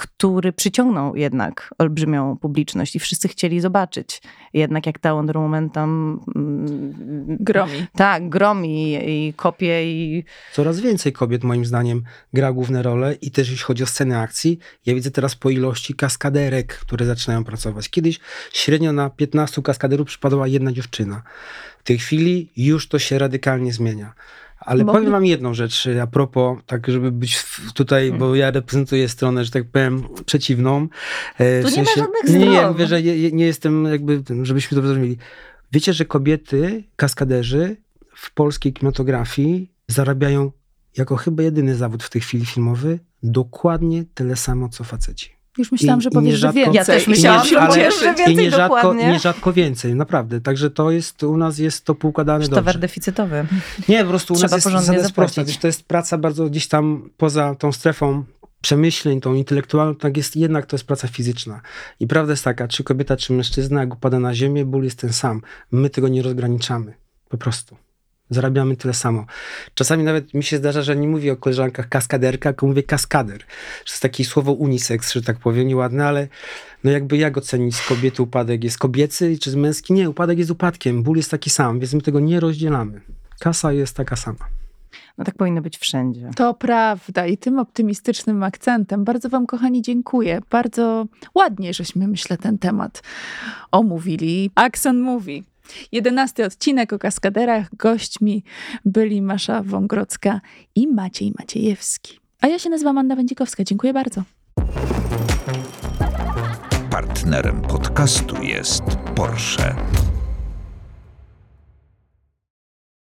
Speaker 3: który przyciągnął jednak olbrzymią publiczność i wszyscy chcieli zobaczyć. Jednak jak ta Wonder Woman tam... mm,
Speaker 2: Gromi.
Speaker 3: tak, gromi i kopie i
Speaker 4: Coraz więcej kobiet, moim zdaniem, gra główne role i też jeśli chodzi o sceny akcji, ja widzę teraz po ilości kaskaderek, które zaczynają pracować. Kiedyś średnio na 15 kaskaderów przypadała jedna dziewczyna. W tej chwili już to się radykalnie zmienia. Ale
Speaker 2: Bo-
Speaker 4: powiem wam jedną rzecz a propos, tak żeby być tutaj, bo ja reprezentuję stronę, że tak powiem, przeciwną. E,
Speaker 3: Tu
Speaker 4: w
Speaker 3: nie ma żadnych
Speaker 4: nie, nie, nie jestem jakby, żebyśmy to zrozumieli. Wiecie, że kobiety, kaskaderzy w polskiej kinematografii zarabiają jako chyba jedyny zawód w tej chwili filmowy dokładnie tyle samo, co faceci.
Speaker 2: Już myślałam,
Speaker 4: I-
Speaker 2: że powiesz, że więcej.
Speaker 3: Ja też myślałam,
Speaker 4: nie-
Speaker 3: że powiesz, że
Speaker 4: I
Speaker 3: więcej
Speaker 4: nierzadko,
Speaker 3: dokładnie.
Speaker 4: nierzadko więcej, naprawdę. Także to jest, u nas jest to poukładane
Speaker 3: towar
Speaker 4: dobrze.
Speaker 3: deficytowy.
Speaker 4: Nie, po prostu u
Speaker 3: Trzeba
Speaker 4: nas jest zasada jest prosta. to jest praca bardzo gdzieś tam poza tą strefą przemyśleń, tą intelektualną, tak jest, jednak to jest praca fizyczna. I prawda jest taka, czy kobieta, czy mężczyzna, jak upada na ziemię, ból jest ten sam. My tego nie rozgraniczamy. Po prostu. Zarabiamy tyle samo. Czasami nawet mi się zdarza, że nie mówię o koleżankach kaskaderka, tylko mówię kaskader. To jest takie słowo unisex, że tak powiem, nieładne, ale no jakby jak ocenić z kobiety upadek? Jest kobiecy czy z męski? Nie, upadek jest upadkiem, ból jest taki sam, więc my tego nie rozdzielamy. Kasa jest taka sama.
Speaker 3: No tak powinno być wszędzie.
Speaker 2: To prawda i tym optymistycznym akcentem bardzo Wam, kochani, dziękuję. Bardzo ładnie, żeśmy, myślę, ten temat omówili. Akcent mówi. Jedenasty odcinek o kaskaderach. Gośćmi byli Masza Wągrodzka i Maciej Maciejewski. A ja się nazywam Anna Wędzikowska. Dziękuję bardzo.
Speaker 1: Partnerem podcastu jest Porsche.